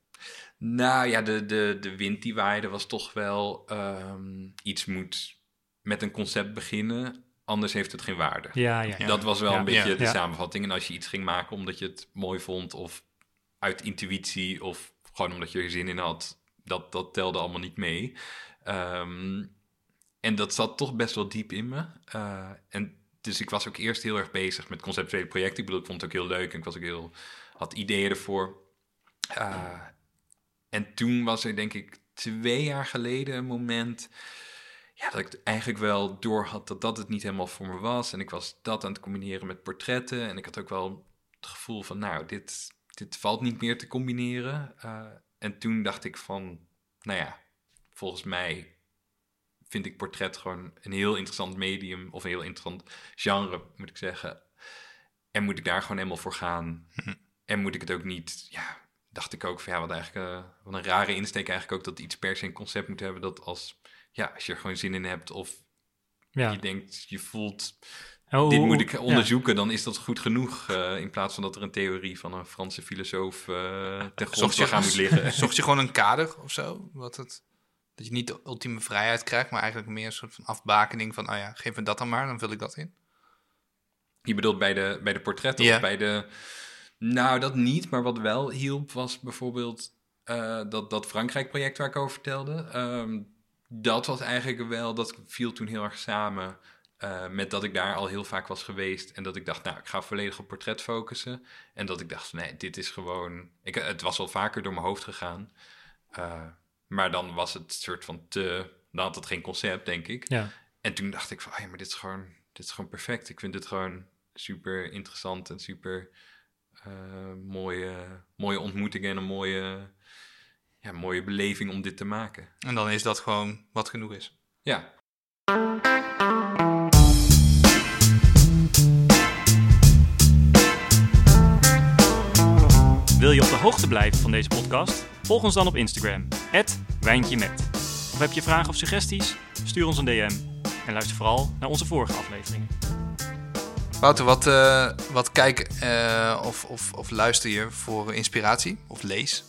Nou ja, de, de, de wind die waaide was toch wel ehm, iets moet met een concept beginnen, anders heeft het geen waarde. ja, ja, ja. Dat was wel Ja, een beetje ja, de samenvatting. En als je iets ging maken omdat je het mooi vond of uit intuïtie of gewoon omdat je er zin in had, dat, dat telde allemaal niet mee. Ehm, en dat zat toch best wel diep in me. Eh, en dus ik was ook eerst heel erg bezig met conceptuele projecten. Ik bedoel, ik vond het ook heel leuk en ik was ook heel, had ideeën ervoor. Eh, en toen was er denk ik twee jaar geleden een moment ja, dat ik eigenlijk wel door had dat dat het niet helemaal voor me was. En ik was dat aan het combineren met portretten. En ik had ook wel het gevoel van, nou, dit, dit valt niet meer te combineren. Eh, en toen dacht ik van, nou ja, volgens mij vind ik portret gewoon een heel interessant medium. Of een heel interessant genre, moet ik zeggen. En moet ik daar gewoon helemaal voor gaan. En moet ik het ook niet, ja, dacht ik ook van, ja, wat eigenlijk, eh, wat een rare insteek eigenlijk ook, dat iets per se een concept moet hebben dat als ja, als je er gewoon zin in hebt of ja. je denkt, je voelt, Oh, dit moet ik ja. onderzoeken, dan is dat goed genoeg. eh, in plaats van dat er een theorie van een Franse filosoof eh ten Zocht je, grondslag aan moet liggen. [laughs] zocht je gewoon een kader of zo? Wat het, dat je niet de ultieme vrijheid krijgt, maar eigenlijk meer een soort van afbakening van, oh ja, geef me dat dan maar, dan vul ik dat in. Je bedoelt bij de, bij de portretten of bij de... Nou, dat niet, maar wat wel hielp was bijvoorbeeld eh, dat, dat Frankrijk-project waar ik over vertelde. Ehm, dat was eigenlijk wel, dat viel toen heel erg samen eh, met dat ik daar al heel vaak was geweest. En dat ik dacht, nou, ik ga volledig op portret focussen. En dat ik dacht, nee, dit is gewoon... Ik, het was al vaker door mijn hoofd gegaan. Eh, maar dan was het soort van te... Dan had het geen concept, denk ik. Ja. En toen dacht ik van, ah ja, maar dit is gewoon, dit is gewoon perfect. Ik vind dit gewoon super interessant en super eh, mooie, mooie ontmoeting en een mooie, ja, mooie beleving om dit te maken. En dan is dat gewoon wat genoeg is. Ja, Wil je op de hoogte blijven van deze podcast? Volg ons dan op Instagram, @wijntjemet. Of heb je vragen of suggesties? Stuur ons een DM. En luister vooral naar onze vorige afleveringen. Wouter, wat, eh, wat kijk eh, of, of, of luister je voor inspiratie? Of lees?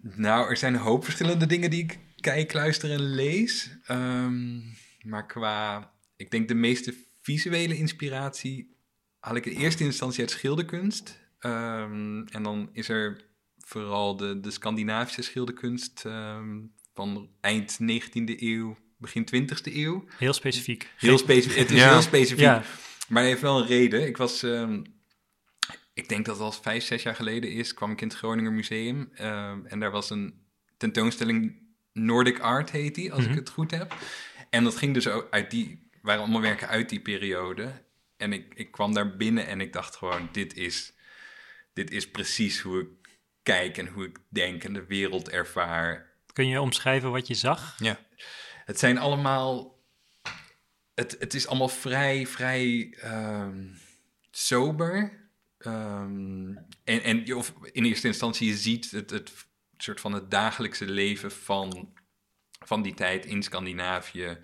nou, er zijn een hoop verschillende dingen die ik kijk, luister en lees. Ehm, maar qua, ik denk de meeste visuele inspiratie haal ik in eerste instantie uit schilderkunst. Ehm, en dan is er vooral de, de Scandinavische schilderkunst ehm, van eind 19e eeuw, begin 20e eeuw. Heel specifiek. Heel specifiek. Het is Ja. heel specifiek. Ja, Maar hij heeft wel een reden. Ik was, ehm, ik denk dat het al vijf, zes jaar geleden is, kwam ik in het Groninger Museum. ehm, en daar was een tentoonstelling Nordic Art heet die, als Mhm. ik het goed heb. En dat ging dus ook uit die, waren allemaal werken uit die periode. En ik, ik kwam daar binnen en ik dacht gewoon, dit is, dit is precies hoe ik kijk en hoe ik denk en de wereld ervaar. kun je omschrijven wat je zag? Ja. Het zijn allemaal. Het, het is allemaal vrij, vrij ehm, sober. Ehm, en en of in eerste instantie, je ziet het, het soort van het dagelijkse leven van, van die tijd in Scandinavië.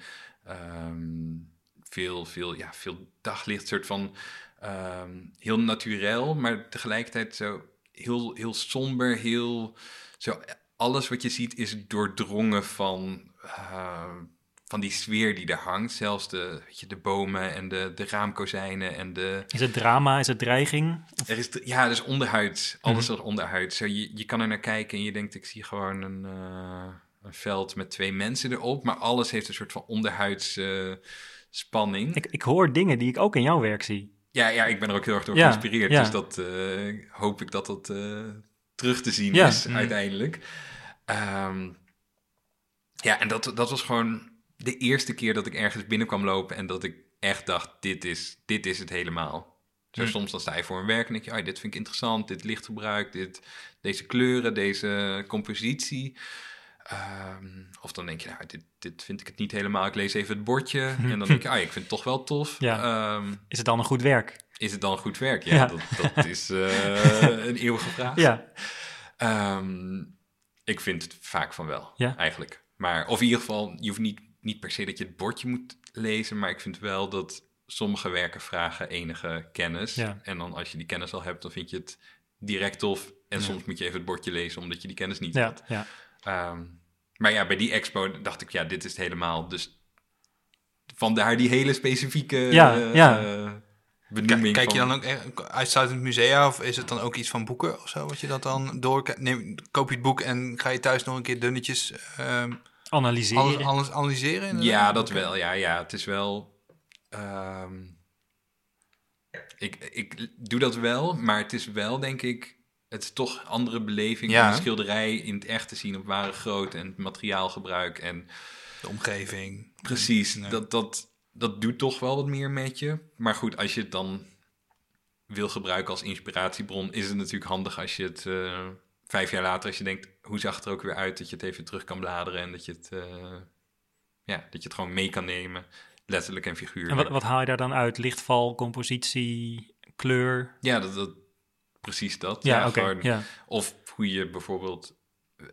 Ehm, veel, veel, ja, veel daglicht, soort van ehm, heel naturel, maar tegelijkertijd zo heel, heel somber, heel zo. Alles wat je ziet is doordrongen van, eh, van die sfeer die er hangt. Zelfs de, weet je, de bomen en de, de raamkozijnen en de, Is het drama? Is het dreiging? er is, ja, dus onderhuid. Alles is onderhuid. Zo, je, je kan er naar kijken en je denkt, ik zie gewoon een, eh, een veld met twee mensen erop. Maar alles heeft een soort van onderhuids eh, spanning. Ik, ik hoor dingen die ik ook in jouw werk zie. Ja, ja, ik ben er ook heel erg door Ja, geïnspireerd. ja. Dus dat eh, hoop ik dat dat eh, terug te zien Ja. is Mm. uiteindelijk. Ehm, ja, en dat, dat was gewoon de eerste keer dat ik ergens binnen kwam lopen en dat ik echt dacht, dit is, dit is het helemaal. Zo Mm. soms dan sta je voor een werk en denk je, oh, dit vind ik interessant, dit lichtgebruik, dit, deze kleuren, deze compositie. Ehm, of dan denk je, nou, dit, dit vind ik het niet helemaal, ik lees even het bordje. En dan denk je, [laughs] ah, ik vind het toch wel tof. Ja. Ehm, Is het dan een goed werk? is het dan goed werk? Ja, Ja. Dat, dat is eh, een eeuwige vraag. Ja, Ehm, ik vind het vaak van wel, Ja. eigenlijk. Maar, of in ieder geval, je hoeft niet, niet per se dat je het bordje moet lezen, maar ik vind wel dat sommige werken vragen enige kennis. Ja. En dan als je die kennis al hebt, dan vind je het direct tof. En soms moet je even het bordje lezen, omdat je die kennis niet ja, had. ja. Ehm, maar ja, bij die expo dacht ik, ja, dit is het helemaal. Dus vandaar die hele specifieke Ja, eh, ja. eh, Kijk, benoeming. kijk je van- dan ook echt uitsluitend musea of is het dan ook iets van boeken of zo? Wat je dat dan door neem, koop je het boek en ga je thuis nog een keer dunnetjes ehm, Analyseren. alles, alles analyseren? inderdaad? Ja, dat wel. Ja, ja, het is wel. ehm, ik, ik doe dat wel, maar het is wel, denk ik. Het is toch een andere beleving Ja. om een schilderij in het echt te zien op ware grootte en het materiaalgebruik. En De omgeving. precies, Ja. dat, dat, dat doet toch wel wat meer met je. Maar goed, als je het dan wil gebruiken als inspiratiebron, is het natuurlijk handig als je het eh, vijf jaar later, als je denkt, hoe zag het er ook weer uit, dat je het even terug kan bladeren en dat je het, eh, ja, dat je het gewoon mee kan nemen, letterlijk en figuurlijk. En wat, wat haal je daar dan uit? Lichtval, compositie, kleur? Ja, dat, dat, precies dat. Ja, Ja, oké. gewoon- Ja. Of hoe je bijvoorbeeld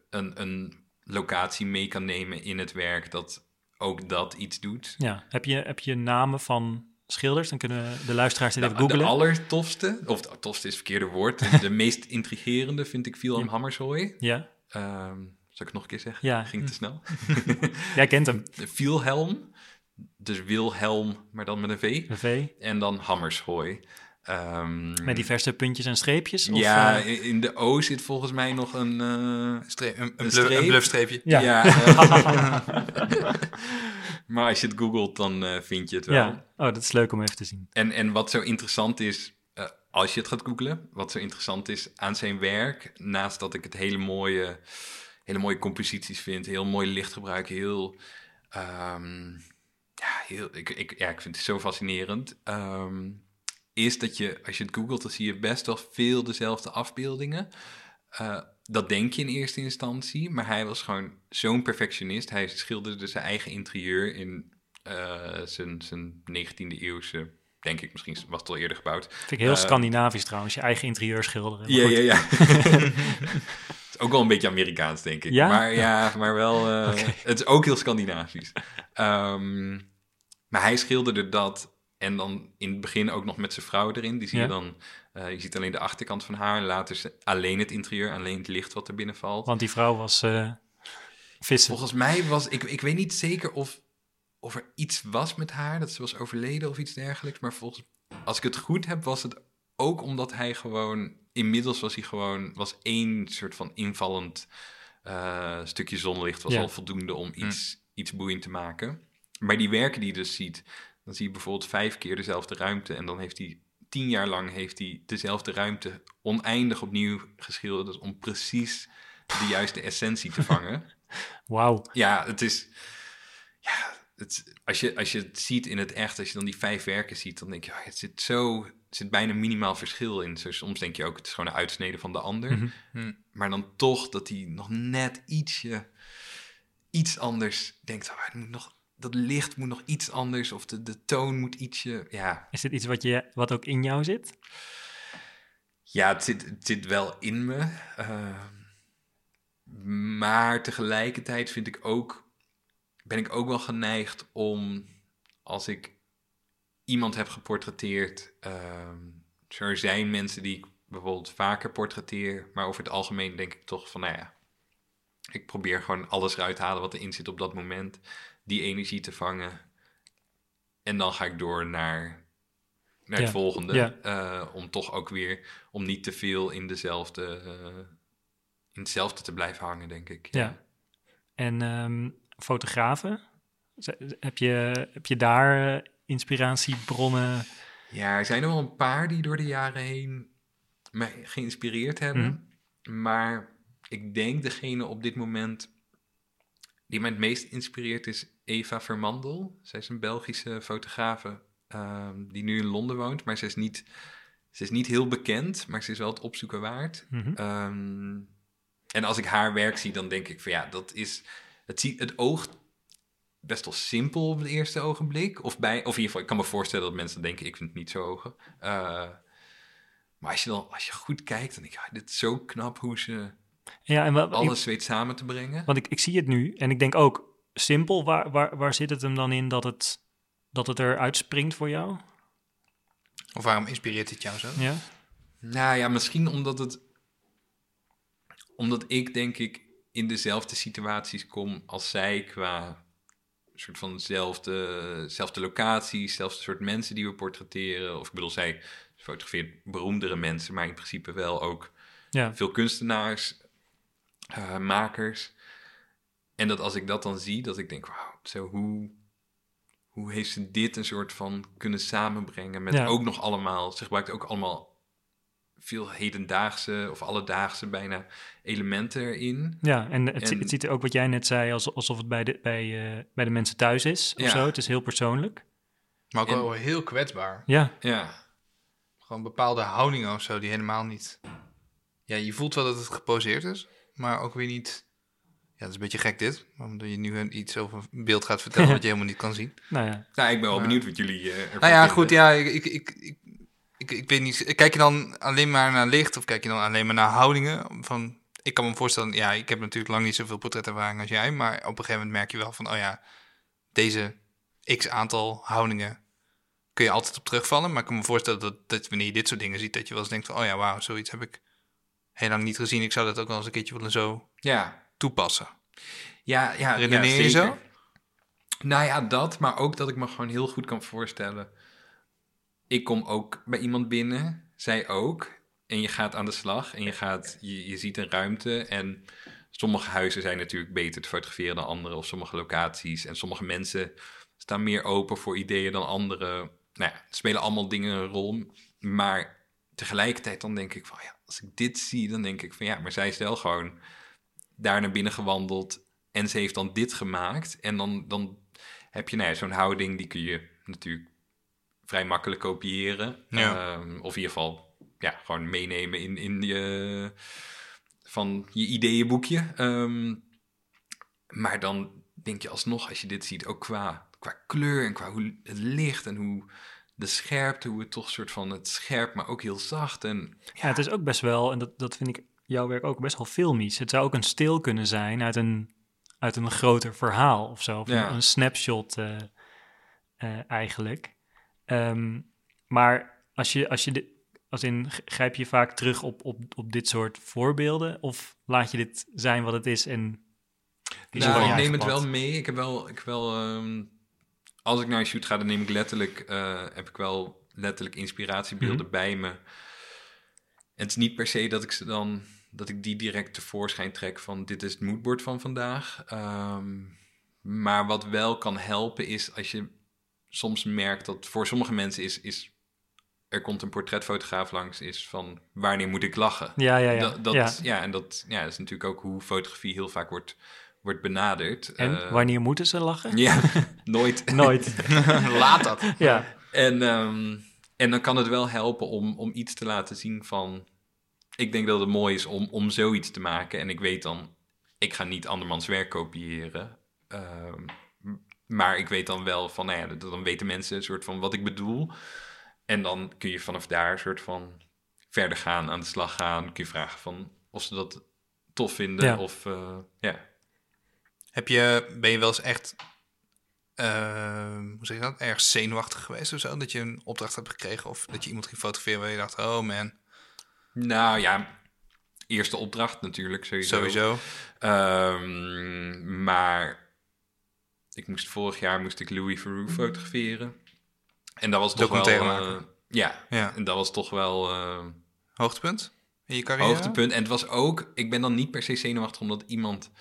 een, een locatie mee kan nemen in het werk, dat ook dat iets doet. ja. Heb, je, heb je namen van schilders? Dan kunnen de luisteraars dit De, even de allertofste, of de tofste is het verkeerde woord, de meest intrigerende vind ik Wilhelm Ja. Hammershøi. Ja, Ehm, zal ik het nog een keer zeggen? Ja. Ging te snel. [laughs] jij kent hem. Wilhelm, dus Wilhelm, maar dan met een V. De V. En dan Hammershøi. Ehm, Met diverse puntjes en streepjes? Of, ja, eh, in de O zit volgens mij nog een... eh, Een, streep, een, een, Een bluf- streep? een bluffstreepje. ja. [laughs] eh, [laughs] maar als je het googelt, dan vind je het wel. ja. Oh, dat is leuk om even te zien. En, en wat zo interessant is, eh, als je het gaat googlen, wat zo interessant is aan zijn werk, naast dat ik het hele mooie, hele mooie composities vind, heel mooi lichtgebruik, heel, ehm, ja, heel ik, ik, ja, ik vind het zo fascinerend, ehm, is dat je, als je het googelt, dan zie je best wel veel dezelfde afbeeldingen. Eh, dat denk je in eerste instantie, maar hij was gewoon zo'n perfectionist. Hij schilderde zijn eigen interieur in eh, zijn, zijn 19e eeuwse, denk ik, misschien was het al eerder gebouwd. Vind ik heel Eh, Scandinavisch trouwens, je eigen interieur schilderen. Ja, ja, ja. [laughs] [laughs] het is ook wel een beetje Amerikaans, denk ik. Ja? Maar ja, maar wel, [laughs] het is ook heel Scandinavisch. Ehm, maar hij schilderde dat en dan in het begin ook nog met zijn vrouw erin. Die zie Ja. je dan, eh, je ziet alleen de achterkant van haar en later alleen het interieur, alleen het licht wat er binnen valt. Want die vrouw was eh, vissen. Volgens mij was, ik, ik weet niet zeker of of er iets was met haar, dat ze was overleden of iets dergelijks. Maar volgens, als ik het goed heb, was het ook omdat hij gewoon, inmiddels was hij gewoon, was één soort van invallend eh, stukje zonlicht, was Ja. al voldoende om iets, iets boeiend te maken. Maar die werken die je dus ziet, dan zie je bijvoorbeeld vijf keer dezelfde ruimte en dan heeft hij tien jaar lang heeft hij dezelfde ruimte oneindig opnieuw geschilderd om precies de juiste essentie te vangen. [laughs] Wauw. Ja, het is. Ja, het, als, je, als je het ziet in het echt, als je dan die vijf werken ziet, dan denk je, oh, het zit zo. Er zit bijna minimaal verschil in. Zo, soms denk je ook, het is gewoon een uitsnede van de ander. Mhm. Hm. Maar dan toch dat hij nog net ietsje. iets anders denkt. Oh, het moet nog, dat licht moet nog iets anders. Of de, de toon moet ietsje. Ja, Is dit iets wat, je, wat ook in jou zit? Ja, het zit, het zit wel in me. ehm, maar tegelijkertijd vind ik ook, ben ik ook wel geneigd om, als ik iemand heb geportretteerd, ehm, er zijn mensen die ik bijvoorbeeld vaker portretteer, maar over het algemeen denk ik toch van, nou ja, ik probeer gewoon alles eruit te halen wat erin zit op dat moment, die energie te vangen. En dan ga ik door naar, naar Ja, het volgende. ja. eh, om toch ook weer, om niet te veel in dezelfde, eh, in hetzelfde te blijven hangen, denk ik. Ja. En ehm, fotografen? Heb je, heb je daar eh, inspiratiebronnen? Ja, er zijn er wel een paar die door de jaren heen mij geïnspireerd hebben. Maar ik denk degene op dit moment die mij het meest inspireert is Eva Vermandel. Zij is een Belgische fotografe ehm, die nu in Londen woont. Maar ze is, niet, ze is niet heel bekend, maar ze is wel het opzoeken waard. Mhm. Ehm, en als ik haar werk zie, dan denk ik van ja, dat is. Het, ziet, het oogt best wel simpel op het eerste ogenblik. Of, bij, of in ieder geval, ik kan me voorstellen dat mensen denken: ik vind het niet zo ogen. Eh, maar als je dan als je goed kijkt, dan denk ik: ah, dit is zo knap hoe ze Ja, en wat, alles weet samen te brengen. Want ik, ik zie het nu en ik denk ook simpel. Waar, waar, waar zit het hem dan in dat het, dat het eruit springt voor jou? Of waarom inspireert het jou zo? Ja? Nou ja, misschien omdat het. Omdat ik denk ik in dezelfde situaties kom als zij qua soort van zelfde, zelfde locaties, zelfde soort mensen die we portretteren. Of ik bedoel, zij fotografeert beroemdere mensen, maar in principe wel ook Ja. veel kunstenaars, eh, makers. En dat als ik dat dan zie, dat ik denk, wauw, zo hoe, hoe heeft ze dit een soort van kunnen samenbrengen met Ja. ook nog allemaal, ze gebruikt ook allemaal veel hedendaagse of alledaagse bijna elementen erin. Ja, en het, En- het ziet er ook wat jij net zei, als, alsof het bij de, bij, eh, bij de mensen thuis is of Ja. zo. Het is heel persoonlijk. Maar ook En- wel heel kwetsbaar. Ja, Ja, Gewoon bepaalde houdingen of zo die helemaal niet... Ja, je voelt wel dat het geposeerd is, maar ook weer niet... Ja, dat is een beetje gek dit, omdat je nu iets over een beeld gaat vertellen wat je [laughs] helemaal niet kan zien. nou ja. nou, ik ben wel Maar- benieuwd wat jullie eh ervan Nou ja, vinden. goed, ja, ik, ik, ik, ik, ik, ik weet niet. Kijk je dan alleen maar naar licht of kijk je dan alleen maar naar houdingen? Van, ik kan me voorstellen, ja, ik heb natuurlijk lang niet zoveel portretervaring als jij, maar op een gegeven moment merk je wel van, oh ja, deze x aantal houdingen kun je altijd op terugvallen. Maar ik kan me voorstellen dat, dat wanneer je dit soort dingen ziet, dat je wel eens denkt van, oh ja, wauw, zoiets heb ik heel lang niet gezien. Ik zou dat ook wel eens een keertje willen zo Ja, toepassen. ja, ja. Redeneer ja, je zo? Nou ja, dat, maar ook dat ik me gewoon heel goed kan voorstellen. Ik kom ook bij iemand binnen, zij ook. En je gaat aan de slag en je, gaat, je, je ziet een ruimte. En sommige huizen zijn natuurlijk beter te fotograferen dan andere, of sommige locaties. En sommige mensen staan meer open voor ideeën dan anderen. Nou ja, spelen allemaal dingen een rol. Maar tegelijkertijd dan denk ik van ja, als ik dit zie, dan denk ik van ja, maar zij is wel gewoon daar naar binnen gewandeld. En ze heeft dan dit gemaakt. En dan, dan heb je nou ja, zo'n houding, die kun je natuurlijk vrij makkelijk kopiëren. Ja. Ehm, of in ieder geval ja, gewoon meenemen in, in je, van je ideeënboekje. Ehm, maar dan denk je alsnog, als je dit ziet, ook qua, qua kleur en qua hoe het licht en hoe de scherpte, hoe het toch soort van het scherp, maar ook heel zacht. En Ja, het is ook best wel, en dat, dat vind ik jouw werk ook best wel filmisch. Het zou ook een stil kunnen zijn uit een, uit een groter verhaal of zo. Of Ja. een, een snapshot eh, eh, eigenlijk. Ehm, maar als je, als je dit, als in, grijp je vaak terug op, op, op dit soort voorbeelden? Of laat je dit zijn wat het is en Nou, ik neem het pad? wel mee. Ik heb wel, ik wel ehm, als ik naar een shoot ga, dan neem ik letterlijk, eh, heb ik wel letterlijk inspiratiebeelden Mhm. bij me. En het is niet per se dat ik ze dan, dat ik die direct tevoorschijn trek van dit is het moodboard van vandaag. Ehm, maar wat wel kan helpen is als je soms merkt dat voor sommige mensen is, is er komt een portretfotograaf langs, is van wanneer moet ik lachen? Ja, ja, ja. Dat, dat, ja. ja. en dat, ja, dat is natuurlijk ook hoe fotografie heel vaak wordt, wordt benaderd. En Eh, wanneer moeten ze lachen? Ja, [laughs] nooit. Nooit. [laughs] Laat dat. ja. En, ehm, en dan kan het wel helpen om, om iets te laten zien van... Ik denk dat het mooi is om, om zoiets te maken. En ik weet dan, ik ga niet andermans werk kopiëren. Ehm, maar ik weet dan wel van, nou ja, dan weten mensen een soort van wat ik bedoel. En dan kun je vanaf daar een soort van verder gaan, aan de slag gaan. Kun je vragen van of ze dat tof vinden. Ja. Of, eh, ja. Heb je, ben je wel eens echt, eh, hoe zeg je dat, erg zenuwachtig geweest of zo? Dat je een opdracht hebt gekregen of dat je iemand ging fotograferen waar je dacht, oh man, Nou ja, eerste opdracht natuurlijk sowieso. sowieso. Ehm, maar ik moest vorig jaar moest ik Louis Theroux fotograferen. En dat was toch wel... Maken. ja, Ja. en dat was toch wel eh Hoogtepunt in je carrière? hoogtepunt. En het was ook... Ik ben dan niet per se zenuwachtig omdat iemand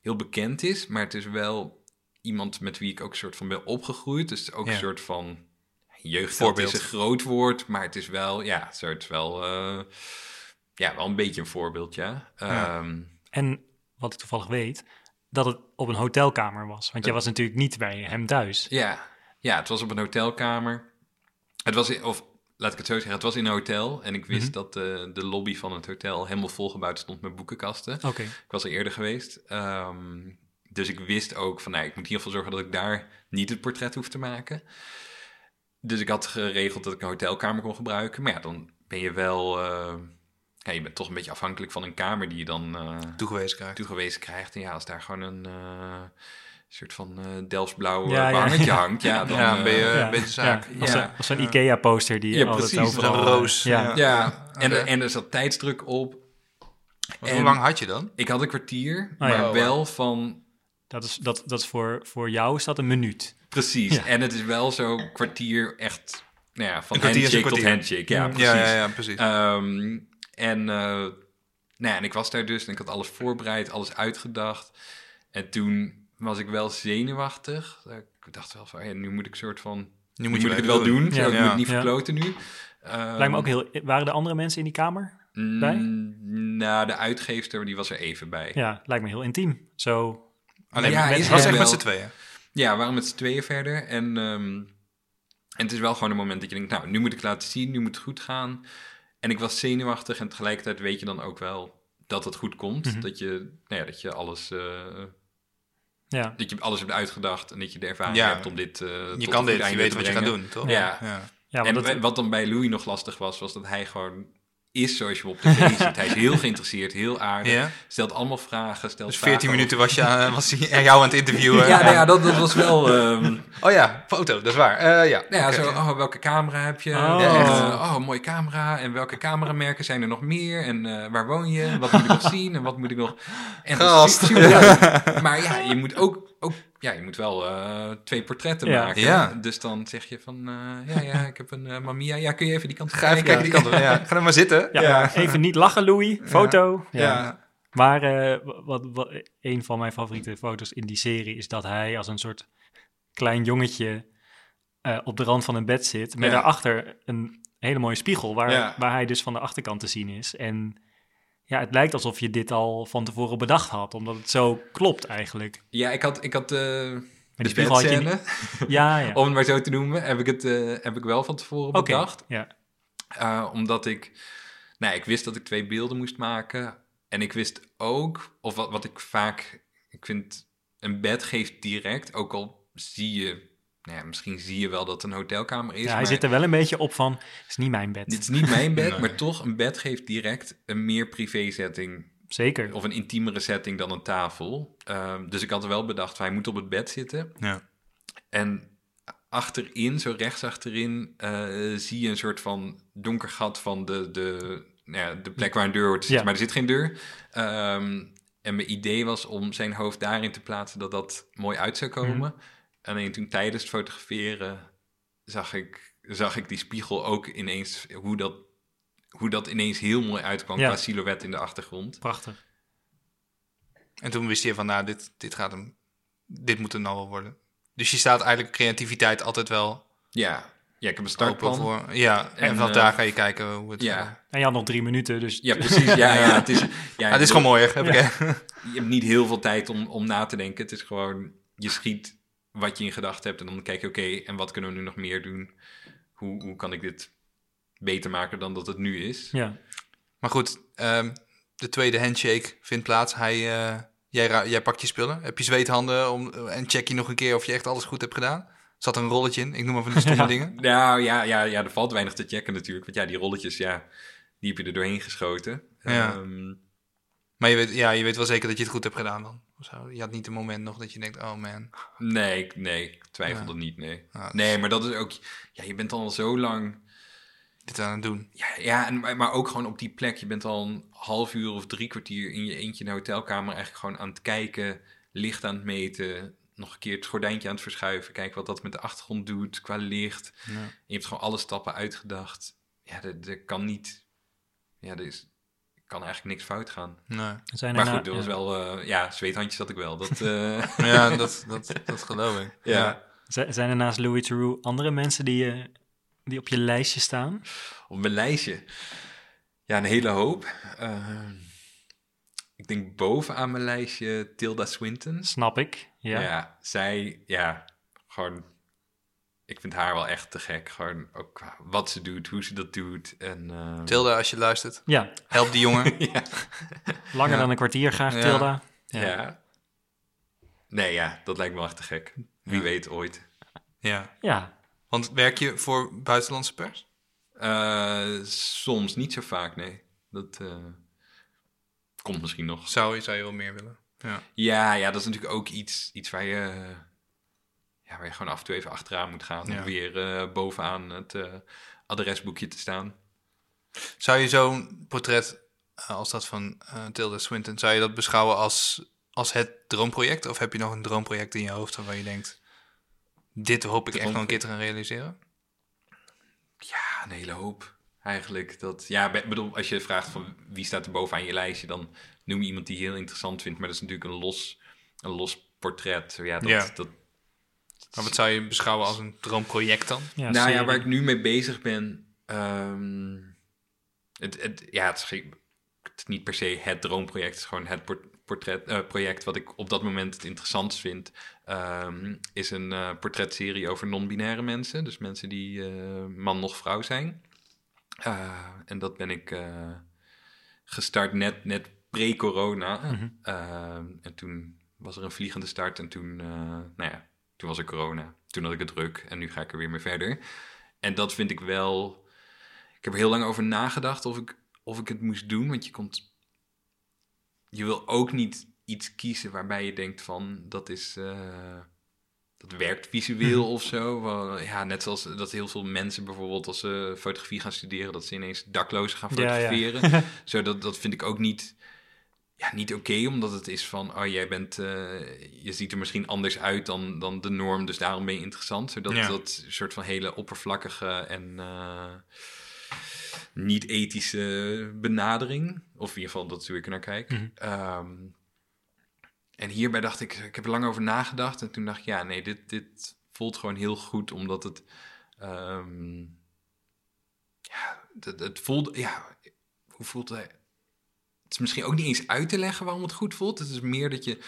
heel bekend is. Maar het is wel iemand met wie ik ook een soort van ben opgegroeid. Dus ook Ja. een soort van... Jeugd Voorbeeld. is een groot woord, maar het is wel... Ja, het is wel... eh, ja, wel een beetje een voorbeeld, ja. Ja. Ehm, En wat ik toevallig weet, dat het op een hotelkamer was. Want jij was natuurlijk niet bij hem thuis. Ja, ja, het was op een hotelkamer. Het was, in- of laat ik het zo zeggen, het was in een hotel. En ik wist Mhm. dat de, de lobby van het hotel helemaal volgebouwd stond met boekenkasten. Oké. Ik was er eerder geweest. Ehm, dus ik wist ook van, nou, ik moet in ieder geval zorgen dat ik daar niet het portret hoef te maken. Dus ik had geregeld dat ik een hotelkamer kon gebruiken. Maar ja, dan ben je wel... eh, ja, je bent toch een beetje afhankelijk van een kamer die je dan... eh, Toegewezen krijgt. toegewezen krijgt. En ja, als daar gewoon een eh, soort van eh Delftsblauw Ja, ja, behangetje ja. [laughs] hangt, ja, dan... Ja, ben je- een beetje zaak. Ja, als, een- als zo'n Ja. Ikea-poster die Ja, altijd precies, overal... zo'n eh, roos. Ja. Ja. ja, en, Oké. en er zat tijdsdruk op. En- Hoe lang had je dan? Ik had een kwartier, Oh, maar Oh, wel van... Dat is, dat, dat is voor, voor jou is dat een minuut. Precies, Ja. en het is wel zo'n kwartier echt... Nou ja, van handshake tot handshake. Ja, Ja, precies. Ja, ja, precies. Ehm, en, eh, nou ja, en ik was daar dus en ik had alles voorbereid, alles uitgedacht. En toen was ik wel zenuwachtig. Ik dacht wel van, ja, nu moet ik soort van... Nu moet, je ik het wel doen. Ja. Zo, ik moet het niet verkloten nu. Ehm, Lijkt me ook heel... Waren er andere mensen in die kamer? bij? mm, Nou, de uitgeefster die was er even bij. Ja, lijkt me heel intiem. Zo... Alleen ja, het was echt met z'n tweeën. We waren met z'n tweeën verder. En, ehm, en het is wel gewoon een moment dat je denkt, nou, nu moet ik laten zien, nu moet het goed gaan. En ik was zenuwachtig en tegelijkertijd weet je dan ook wel dat het goed komt. Mhm. Dat je, nou ja, dat je alles... eh, Ja, dat je alles hebt uitgedacht en dat je de ervaring Ja. hebt om dit uh, Je kan dit, je weet wat je gaat doen, toch? Ja. ja. ja en dat, wat dan bij Louis nog lastig was, was dat hij gewoon is zoals je hem op tv ziet. Hij is heel geïnteresseerd, heel aardig. Ja? Stelt allemaal vragen. Stelt Dus vragen 14 over- minuten was, je aan, was hij jou aan het interviewen. Ja, nou ja dat, dat was wel... ehm, Oh ja, foto, dat is waar. Eh, ja, nou ja, zo, oh, welke camera heb je? Oh. Echt? eh, oh, mooie camera. En welke cameramerken zijn er nog meer? En eh, waar woon je? Wat moet ik nog zien? En wat moet ik nog... En Gast. [laughs] Maar ja, je moet ook... ook ja, je moet wel eh, twee portretten Ja. maken. Ja. Dus dan zeg je van... eh, ja, ja, ik heb een uh, Mamia. Ja, kun je even die kant op Ga even kijken die kant op. Ja. Ga dan maar zitten. ja, even niet lachen, Louis. Foto. Ja. Ja. Maar eh, wat, wat, een van mijn favoriete foto's in die serie is dat hij als een soort klein jongetje eh, op de rand van een bed zit. Met Ja. daarachter een hele mooie spiegel waar, Ja. waar hij dus van de achterkant te zien is. En ja, het lijkt alsof je dit al van tevoren bedacht had, omdat het zo klopt eigenlijk. Ja, ik had, ik had eh, de bedscène, niet- Ja, ja. [laughs] om het maar zo te noemen, heb ik het eh, heb ik wel van tevoren bedacht. Ja. Eh, omdat ik, nou, ik wist dat ik twee beelden moest maken. En ik wist ook, of wat, wat ik vaak, ik vind, een bed geeft direct, ook al zie je, nou ja, misschien zie je wel dat het een hotelkamer is. ja, hij maar zit er wel een beetje op van, het is niet mijn bed. Dit is niet mijn bed, Nee. maar toch, een bed geeft direct een meer privé setting Zeker. of een intiemere setting dan een tafel. Ehm, dus ik had er wel bedacht, hij moet op het bed zitten. Ja. En achterin, zo rechts achterin, eh, zie je een soort van donker gat van de, de, nou ja, de plek waar een deur hoort te zitten. Ja. Maar er zit geen deur. Ehm, en mijn idee was om zijn hoofd daarin te plaatsen dat dat mooi uit zou komen. Alleen toen tijdens het fotograferen zag ik, zag ik die spiegel ook ineens, hoe dat, hoe dat ineens heel mooi uitkwam Ja. qua silhouet in de achtergrond. Prachtig. En toen wist je van, nou, dit, dit gaat hem, dit moet er nou wel worden. Dus je staat eigenlijk creativiteit altijd wel Ja, ja ik heb een startplan. voor. Ja, en, En, vanaf eh, daar ga je kijken hoe het... Ja. En je had nog drie minuten, dus Ja, precies. Ja, ja, het is, [laughs] ja, ah, het is gewoon mooi, heb ik, hè? Je hebt niet heel veel tijd om, om na te denken. Het is gewoon, je schiet wat je in gedachten hebt en dan kijk je, oké, en wat kunnen we nu nog meer doen? Hoe, hoe kan ik dit beter maken dan dat het nu is? ja. Maar goed, ehm, de tweede handshake vindt plaats. Hij, eh, jij, jij pakt je spullen. Heb je zweethanden om, en check je nog een keer of je echt alles goed hebt gedaan. Zat er een rolletje in? Ik noem maar van die stomme [laughs] dingen. Nou ja, ja, ja, er valt weinig te checken natuurlijk. Want ja, die rolletjes, ja, die heb je er doorheen geschoten. Ja. Ehm, Maar je weet, ja, je weet wel zeker dat je het goed hebt gedaan dan. Zo. Je had niet een moment nog dat je denkt, oh man. nee, ik- nee, ik twijfelde Ja. niet, nee. Ah, Nee, maar dat is ook, ja, je bent al zo lang Dit aan het doen. Ja, ja en, maar ook gewoon op die plek. Je bent al een half uur of drie kwartier in je eentje in de hotelkamer eigenlijk gewoon aan het kijken, licht aan het meten, nog een keer het gordijntje aan het verschuiven, kijken wat dat met de achtergrond doet qua licht. Je hebt gewoon alle stappen uitgedacht. Ja, er kan niet, ja, er is, kan eigenlijk niks fout gaan. Nee. Zijn Maar er goed, dat was ja. wel, eh, ja, zweethandjes had ik wel. Dat, eh, [laughs] Ja, dat, dat, dat geloof ik. ja. Zijn er naast Louis Theroux andere mensen die, je die op je lijstje staan? Op mijn lijstje. Ja, een hele hoop. Eh, ik denk bovenaan mijn lijstje Tilda Swinton. Snap ik. Ja. Ja. zij, ja, gewoon, ik vind haar wel echt te gek. Gewoon ook qua wat ze doet, hoe ze dat doet. En, eh, Tilda, als je luistert, Ja, help die jongen. [laughs] ja, langer Ja. dan een kwartier graag, Ja. Tilda. ja. Ja. Nee, ja, dat lijkt me wel echt te gek. Wie Ja. weet ooit. ja. Ja, Want werk je voor buitenlandse pers? Eh, soms, niet zo vaak, nee. Dat eh, komt misschien nog. Zou je, zou je wel meer willen? Ja. Ja, ja, dat is natuurlijk ook iets, iets waar, je, eh, ja, waar je gewoon af en toe even achteraan moet gaan. Ja. Om weer eh, bovenaan het eh, adresboekje te staan. Zou je zo'n portret eh, als dat van eh, Tilda Swinton, zou je dat beschouwen als, als het droomproject? Of heb je nog een droomproject in je hoofd waarvan je denkt, dit hoop ik echt nog een keer te gaan realiseren? Ja, een hele hoop eigenlijk. Dat, ja, be- bedoel, als je vraagt van wie staat er bovenaan je lijstje, dan noem je iemand die je heel interessant vindt. Maar dat is natuurlijk een los, een los portret. Ja, dat, Ja. dat, Maar wat zou je beschouwen als een droomproject dan? ja, nou ja, waar ik nu mee bezig ben. ehm, het, het, ja, het is, geen- het is niet per se het droomproject. Het is gewoon het por- portret, eh, project wat ik op dat moment het interessantst vind. ehm, is een eh, portretserie over non-binaire mensen. Dus mensen die eh, man nog vrouw zijn. Eh, en dat ben ik eh, gestart net, net pre-corona. Mhm. Ehm, en toen was er een vliegende start en toen, eh, nou ja, toen was er corona. Toen had ik het druk en nu ga ik er weer mee verder. En dat vind ik wel... Ik heb er heel lang over nagedacht of ik, of ik het moest doen. Want je komt... Je wil ook niet iets kiezen waarbij je denkt van... Dat is... eh, dat werkt visueel Mhm. of zo. Ja, net zoals dat heel veel mensen bijvoorbeeld als ze fotografie gaan studeren... dat ze ineens daklozen gaan Ja, ja. fotograferen. [laughs] Zo, dat, dat vind ik ook niet, ja, niet oké, omdat het is van, oh, jij bent, eh, je ziet er misschien anders uit dan, dan de norm, dus daarom ben je interessant. Zodat Ja. dat soort van hele oppervlakkige en eh, niet ethische benadering, of in ieder geval dat is hoe ik er naar kijk. Mhm. Ehm, en hierbij dacht ik, ik heb er lang over nagedacht en toen dacht ik, ja, nee, dit, dit voelt gewoon heel goed, omdat het, ehm, ja, het, het voelt, ja, hoe voelt hij? Is misschien ook niet eens uit te leggen waarom het goed voelt. Het is meer dat je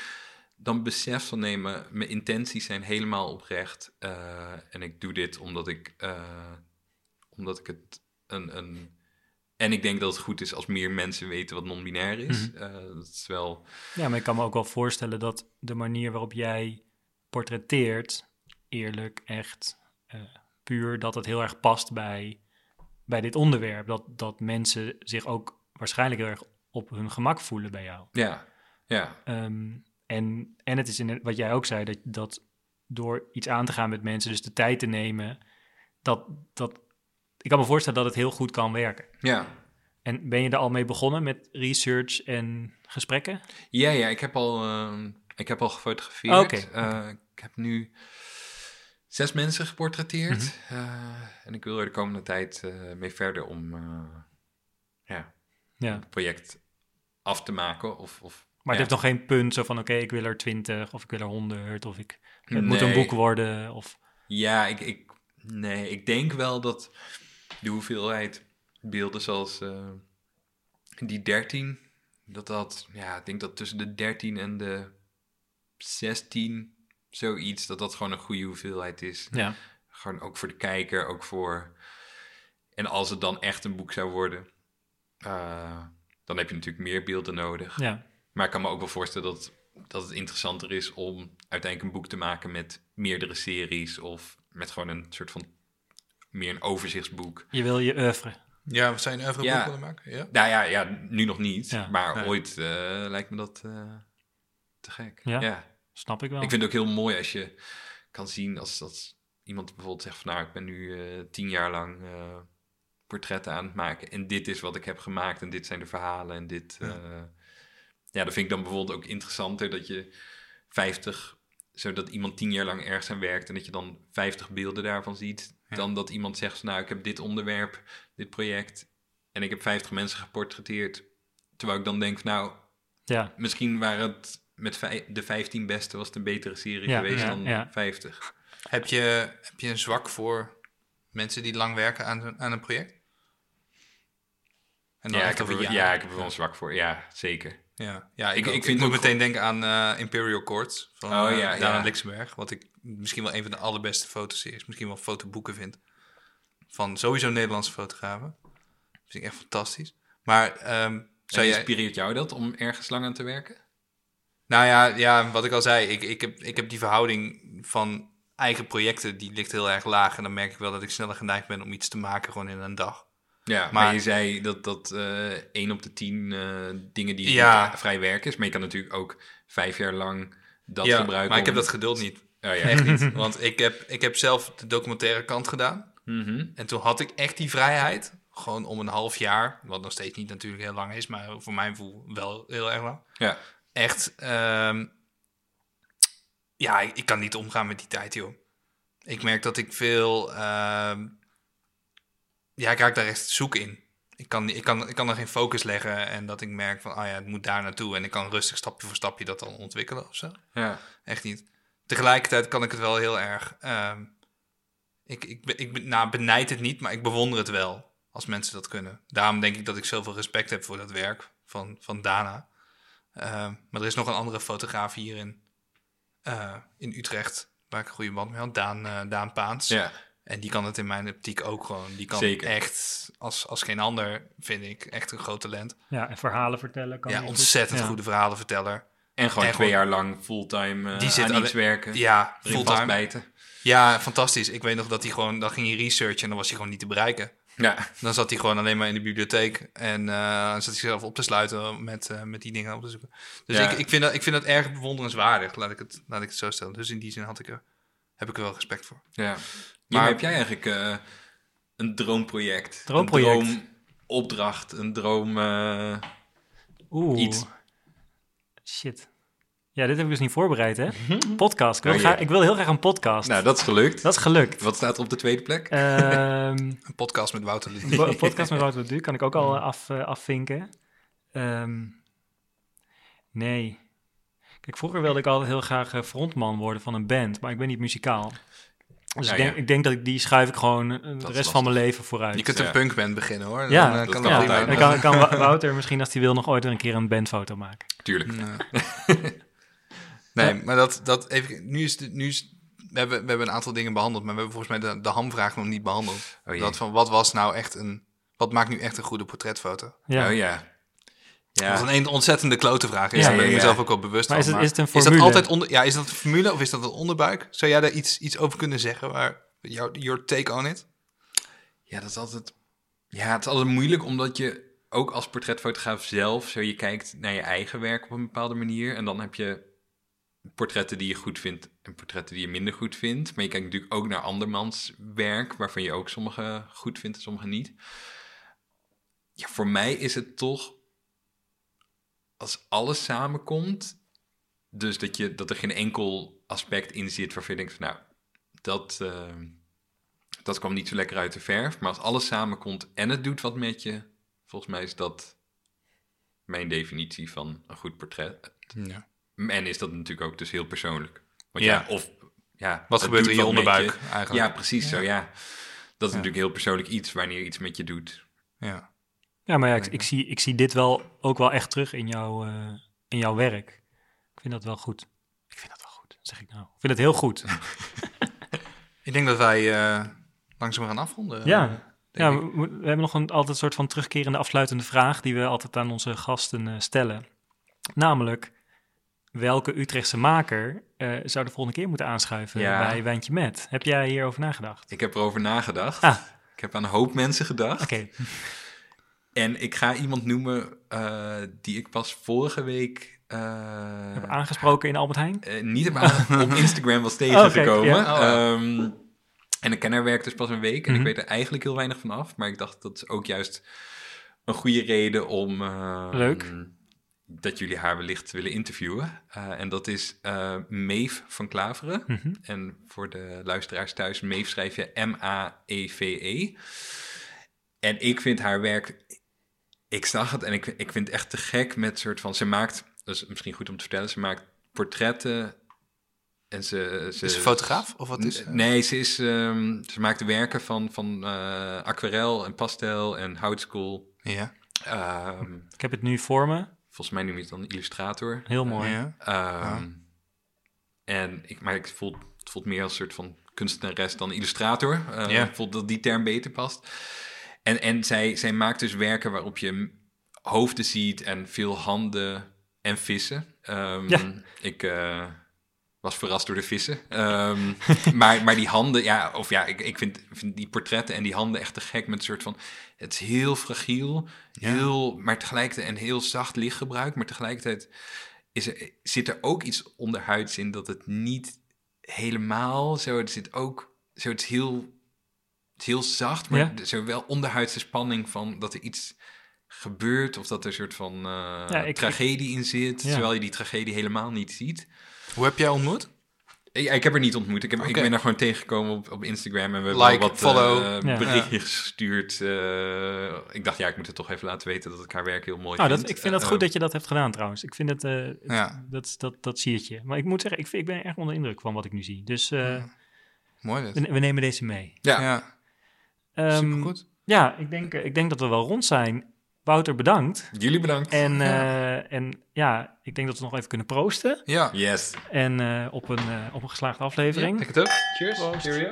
dan beseft van nee, mijn, mijn intenties zijn helemaal oprecht. eh, en ik doe dit omdat ik, eh, omdat ik het een, een... En ik denk dat het goed is als meer mensen weten wat non-binair is. Mhm. Eh, dat is wel... Ja, maar ik kan me ook wel voorstellen dat de manier waarop jij portretteert, eerlijk, echt, puur, dat het heel erg past bij, bij dit onderwerp. Dat, dat mensen zich ook waarschijnlijk heel erg op hun gemak voelen bij jou. Ja, ja, Ehm, en, en het is in, wat jij ook zei, dat, dat door iets aan te gaan met mensen, dus de tijd te nemen, dat, dat, ik kan me voorstellen dat het heel goed kan werken. ja. En ben je er al mee begonnen met research en gesprekken? Ja, ja, ik heb al, ehm, ik heb al gefotografeerd. Oké, Eh, ik heb nu zes mensen geportretteerd. Mhm. Eh, en ik wil er de komende tijd eh, mee verder om ja, Ja. het project af te maken. Of, of, Maar ja. het heeft nog geen punt zo van, oké, ik wil er 20 of ik wil er 100 of ik, het moet een boek worden. Of, Ja, ik, ik, nee, ik denk wel dat de hoeveelheid beelden zoals eh, die 13, dat dat, ja, ik denk dat tussen de 13 en de 16, zoiets, dat dat gewoon een goede hoeveelheid is. ja. Gewoon ook voor de kijker, ook voor. En als het dan echt een boek zou worden, eh, dan heb je natuurlijk meer beelden nodig. ja, Maar ik kan me ook wel voorstellen dat, dat het interessanter is om uiteindelijk een boek te maken met meerdere series of met gewoon een soort van meer een overzichtsboek. je wil je oeuvre. Ja, we zijn een Ja. willen maken. Ja. Nou ja, ja nu nog niet, Ja. maar Nee. ooit eh, lijkt me dat eh, te gek. Ja. Snap ik wel. Ik vind het ook heel mooi als je kan zien als, als iemand bijvoorbeeld zegt van nou, ik ben nu eh, tien jaar lang eh, portretten aan het maken en dit is wat ik heb gemaakt en dit zijn de verhalen en dit. Ja. eh, ja, dat vind ik dan bijvoorbeeld ook interessanter dat je 50, zodat iemand tien jaar lang ergens aan werkt en dat je dan 50 beelden daarvan ziet, Ja. dan dat iemand zegt nou, ik heb dit onderwerp, dit project en ik heb 50 mensen geportretteerd. Terwijl ik dan denk nou, ja, misschien waren het met de 15 beste was het een betere serie Ja, geweest ja, dan ja. 50. Heb, je, heb je een zwak voor mensen die lang werken aan, een- aan een project? En dan Ja, ik heb, er, ja, ik heb er wel zwak voor. Ja, zeker. Ja, ja ik, Ik- ik, ik ik, vind moet meteen denken aan eh, Imperial Courts van Oh, eh, ja, Daan ja. Lixenberg. Wat ik misschien wel een van de allerbeste fotoseries, misschien wel fotoboeken vind. Van sowieso Nederlandse fotografen. Dat vind ik echt fantastisch. Maar ehm, zou jij... inspireert jou dat om ergens lang aan te werken? Nou ja, ja, wat ik al zei, ik, ik, heb, ik heb die verhouding van eigen projecten, die ligt heel erg laag. En dan merk ik wel dat ik sneller geneigd ben om iets te maken gewoon in een dag. Ja, maar, Maar- je zei dat dat 1 op de 10 eh, dingen die Ja. vrij werk is. Maar je kan natuurlijk ook vijf jaar lang dat ja, gebruiken. maar ik heb dat geduld niet. Oh, ja. Echt niet. [laughs] Want ik heb, ik heb zelf de documentaire kant gedaan. Mhm. En toen had ik echt die vrijheid. Gewoon om een half jaar. Wat nog steeds niet natuurlijk heel lang is. Maar voor mijn gevoel wel heel erg lang. ja. Echt. ehm, ja, ik, ik kan niet omgaan met die tijd, joh. Ik merk dat ik veel. ehm, ja, ik raak daar echt zoek in. Ik kan, ik, kan, ik kan er geen focus leggen. En dat ik merk van, ah ja, het moet daar naartoe. En ik kan rustig stapje voor stapje dat dan ontwikkelen of zo. ja. Echt niet. Tegelijkertijd kan ik het wel heel erg. ehm, ik, ik, ik nou, benijd het niet, maar ik bewonder het wel als mensen dat kunnen. Daarom denk ik dat ik zoveel respect heb voor dat werk van, van Dana. Ehm, maar er is nog een andere fotograaf hier in, eh, in Utrecht, waar ik een goede band mee had, Daan, eh, Daan Paans. ja. En die kan het in mijn optiek ook gewoon. Die kan Zeker. echt, als, als geen ander, vind ik, echt een groot talent. Ja, en verhalen vertellen kan ja, goed. ontzettend Ja. goede verhalenverteller. En gewoon En twee gewoon- jaar lang fulltime eh Die zit aan iets werken. Ja, fulltime. Ja, fantastisch. Ik weet nog dat hij gewoon, dan ging hij researchen en dan was hij gewoon niet te bereiken. Ja. Dan zat hij gewoon alleen maar in de bibliotheek en eh zat hij zichzelf op te sluiten met, eh, met die dingen op te zoeken. Dus Ja. ik, ik, vind dat, ik vind dat erg bewonderenswaardig, laat ik, het, laat ik het zo stellen. Dus in die zin had ik er, heb ik er wel respect voor. Ja. Maar- heb jij eigenlijk eh, een droomproject? Droomproject? Een droomopdracht, een droom... eh, Oeh. Iets. Shit. Ja, dit heb ik dus niet voorbereid, hè? Podcast. Ik wil, Oh, graag- ik wil heel graag een podcast. Nou, dat is gelukt. Dat is gelukt. Wat staat er op de tweede plek? Ehm, [laughs] Een podcast met Wouter Een podcast met Wouter Du kan ik ook al af, eh, afvinken. Ehm, nee. Kijk, vroeger wilde ik altijd heel graag frontman worden van een band, maar ik ben niet muzikaal. Dus Ja, ik, denk, ja. ik denk dat ik die schuif ik gewoon eh, de rest van mijn leven vooruit. Je kunt Ja. een punkband beginnen hoor. Ja, Dan, eh, dat kan kan. Dan kan, kan Wou- [laughs] Wouter misschien als hij wil nog ooit weer een keer een bandfoto maken. Tuurlijk. [laughs] Nee, nee maar dat, dat even, nu is, de, nu is we, hebben, we hebben een aantal dingen behandeld, maar we hebben volgens mij de, de hamvraag nog niet behandeld. Oh dat van wat was nou echt een, wat maakt nu echt een goede portretfoto? Ja. Oh ja. Ja. Dat is een ontzettende klote vraag. Is Ja, daar ben ik ja, mezelf ook wel bewust Maar van. is het- is het een Is dat altijd onder, ja, is dat een formule of is dat een onderbuik? Zou jij daar iets, iets over kunnen zeggen? Waar, jouw your take on it? Ja, dat is altijd. Ja, het is altijd moeilijk omdat je ook als portretfotograaf zelf, zo je kijkt naar je eigen werk op een bepaalde manier. En dan heb je portretten die je goed vindt en portretten die je minder goed vindt. Maar je kijkt natuurlijk ook naar andermans werk, waarvan je ook sommige goed vindt en sommige niet. Ja, voor mij is het toch, als alles samenkomt, dus dat, je, dat er geen enkel aspect in zit waarvan je denkt van nou, dat, eh, dat kwam niet zo lekker uit de verf. Maar als alles samenkomt en het doet wat met je, volgens mij is dat mijn definitie van een goed portret. Ja. En is dat natuurlijk ook dus heel persoonlijk. Want Ja. ja, of ja, Wat gebeurt er in je onderbuik eigenlijk? Ja, precies zo, ja. Dat is natuurlijk heel persoonlijk iets wanneer iets met je doet. Ja. Ja, maar ja, ik, ik, zie, ik zie dit wel ook wel echt terug in, jouw eh, in jouw werk. Ik vind dat wel goed. Ik vind dat wel goed, zeg ik nou. Ik vind het heel goed. [laughs] Ik denk dat wij eh, langzaam gaan afronden. Ja. denk Ja, we, we hebben nog een, altijd een soort van terugkerende afsluitende vraag die we altijd aan onze gasten eh, stellen. Namelijk, welke Utrechtse maker eh, zou de volgende keer moeten aanschuiven Ja. bij Wijntje Met? Heb jij hierover nagedacht? Ik heb erover nagedacht. Ah. Ik heb aan een hoop mensen gedacht. Oké, [laughs] En ik ga iemand noemen eh, die ik pas vorige week eh, heb aangesproken in Albert Heijn? eh, niet heb op Instagram was [laughs] tegengekomen. ja. Oh, ja. Ehm, en ik ken haar werk dus pas een week en Mhm. ik weet er eigenlijk heel weinig van af. Maar ik dacht dat is ook juist een goede reden om... eh, Leuk. Dat jullie haar wellicht willen interviewen. En dat is Meef van Klaveren. Mhm. En voor de luisteraars thuis, Meef schrijf je M-A-E-V-E. En ik vind haar werk, ik zag het en ik, ik vind het echt te gek met soort van, ze maakt, dat is misschien goed om te vertellen, ze maakt portretten en ze... ze Is ze fotograaf of wat is? Nee, ze, is, ehm, ze maakt werken van, van eh, aquarel en pastel en houtskool. Ja. Ehm, Ik heb het nu voor me. volgens mij noem je het dan illustrator. Heel mooi. ja. Ehm, En ik, maar ik voel, het voelt meer als een soort van kunstenares dan illustrator. Eh, Ja. Ik voel dat die term beter past. En, en zij, zij maakt dus werken waarop je hoofden ziet en veel handen en vissen. Ehm, Ja. Ik eh, was verrast door de vissen. Ehm, [laughs] maar, maar die handen, ja, of ja, ik, ik vind, vind die portretten en die handen echt te gek met een soort van... Het is heel fragiel, Ja. heel, maar tegelijkertijd een heel zacht lichtgebruik. Maar tegelijkertijd is er, zit er ook iets onderhuids in dat het niet helemaal zo... Er zit ook, zo het is heel, het is heel zacht, maar Ja. er zo wel onderhuidse spanning van dat er iets gebeurt... of dat er een soort van eh, Ja, ik- tragedie in zit, Ja. terwijl je die tragedie helemaal niet ziet. Hoe heb jij ontmoet? Ik, ik heb haar niet ontmoet. Ik, heb, ik ben er gewoon tegengekomen op, op Instagram. En we hebben Like, wat follow. eh, Ja. berichtjes gestuurd. eh, ik dacht, ja, ik moet het toch even laten weten dat ik haar werk heel mooi Nou, vind. dat, ik vind het goed dat je dat hebt gedaan trouwens. Ik vind het, eh, het- Ja. dat, dat, dat siert je. Maar ik moet zeggen, ik, vind, ik ben erg onder de indruk van wat ik nu zie. Dus eh, Mooi we, we nemen deze mee. Ja, Ja, Ehm, supergoed. Ja, ik denk, ik denk dat we wel rond zijn. Wouter, bedankt. jullie bedankt. En Ja. ja, en ja ik denk dat we nog even kunnen proosten. Ja. Yes. En eh, op, een, eh, op een geslaagde aflevering. Ik het ook. Cheers. Proost. Cheerio.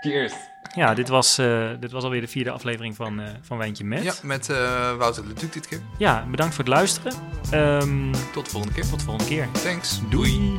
Cheers. Ja, dit was, eh, dit was alweer de vierde aflevering van, eh, van Wijntje Met. Ja, met eh, Wouter de Duc dit keer. Ja, bedankt voor het luisteren. Ehm, Tot de volgende keer. tot de volgende keer. Thanks. Doei.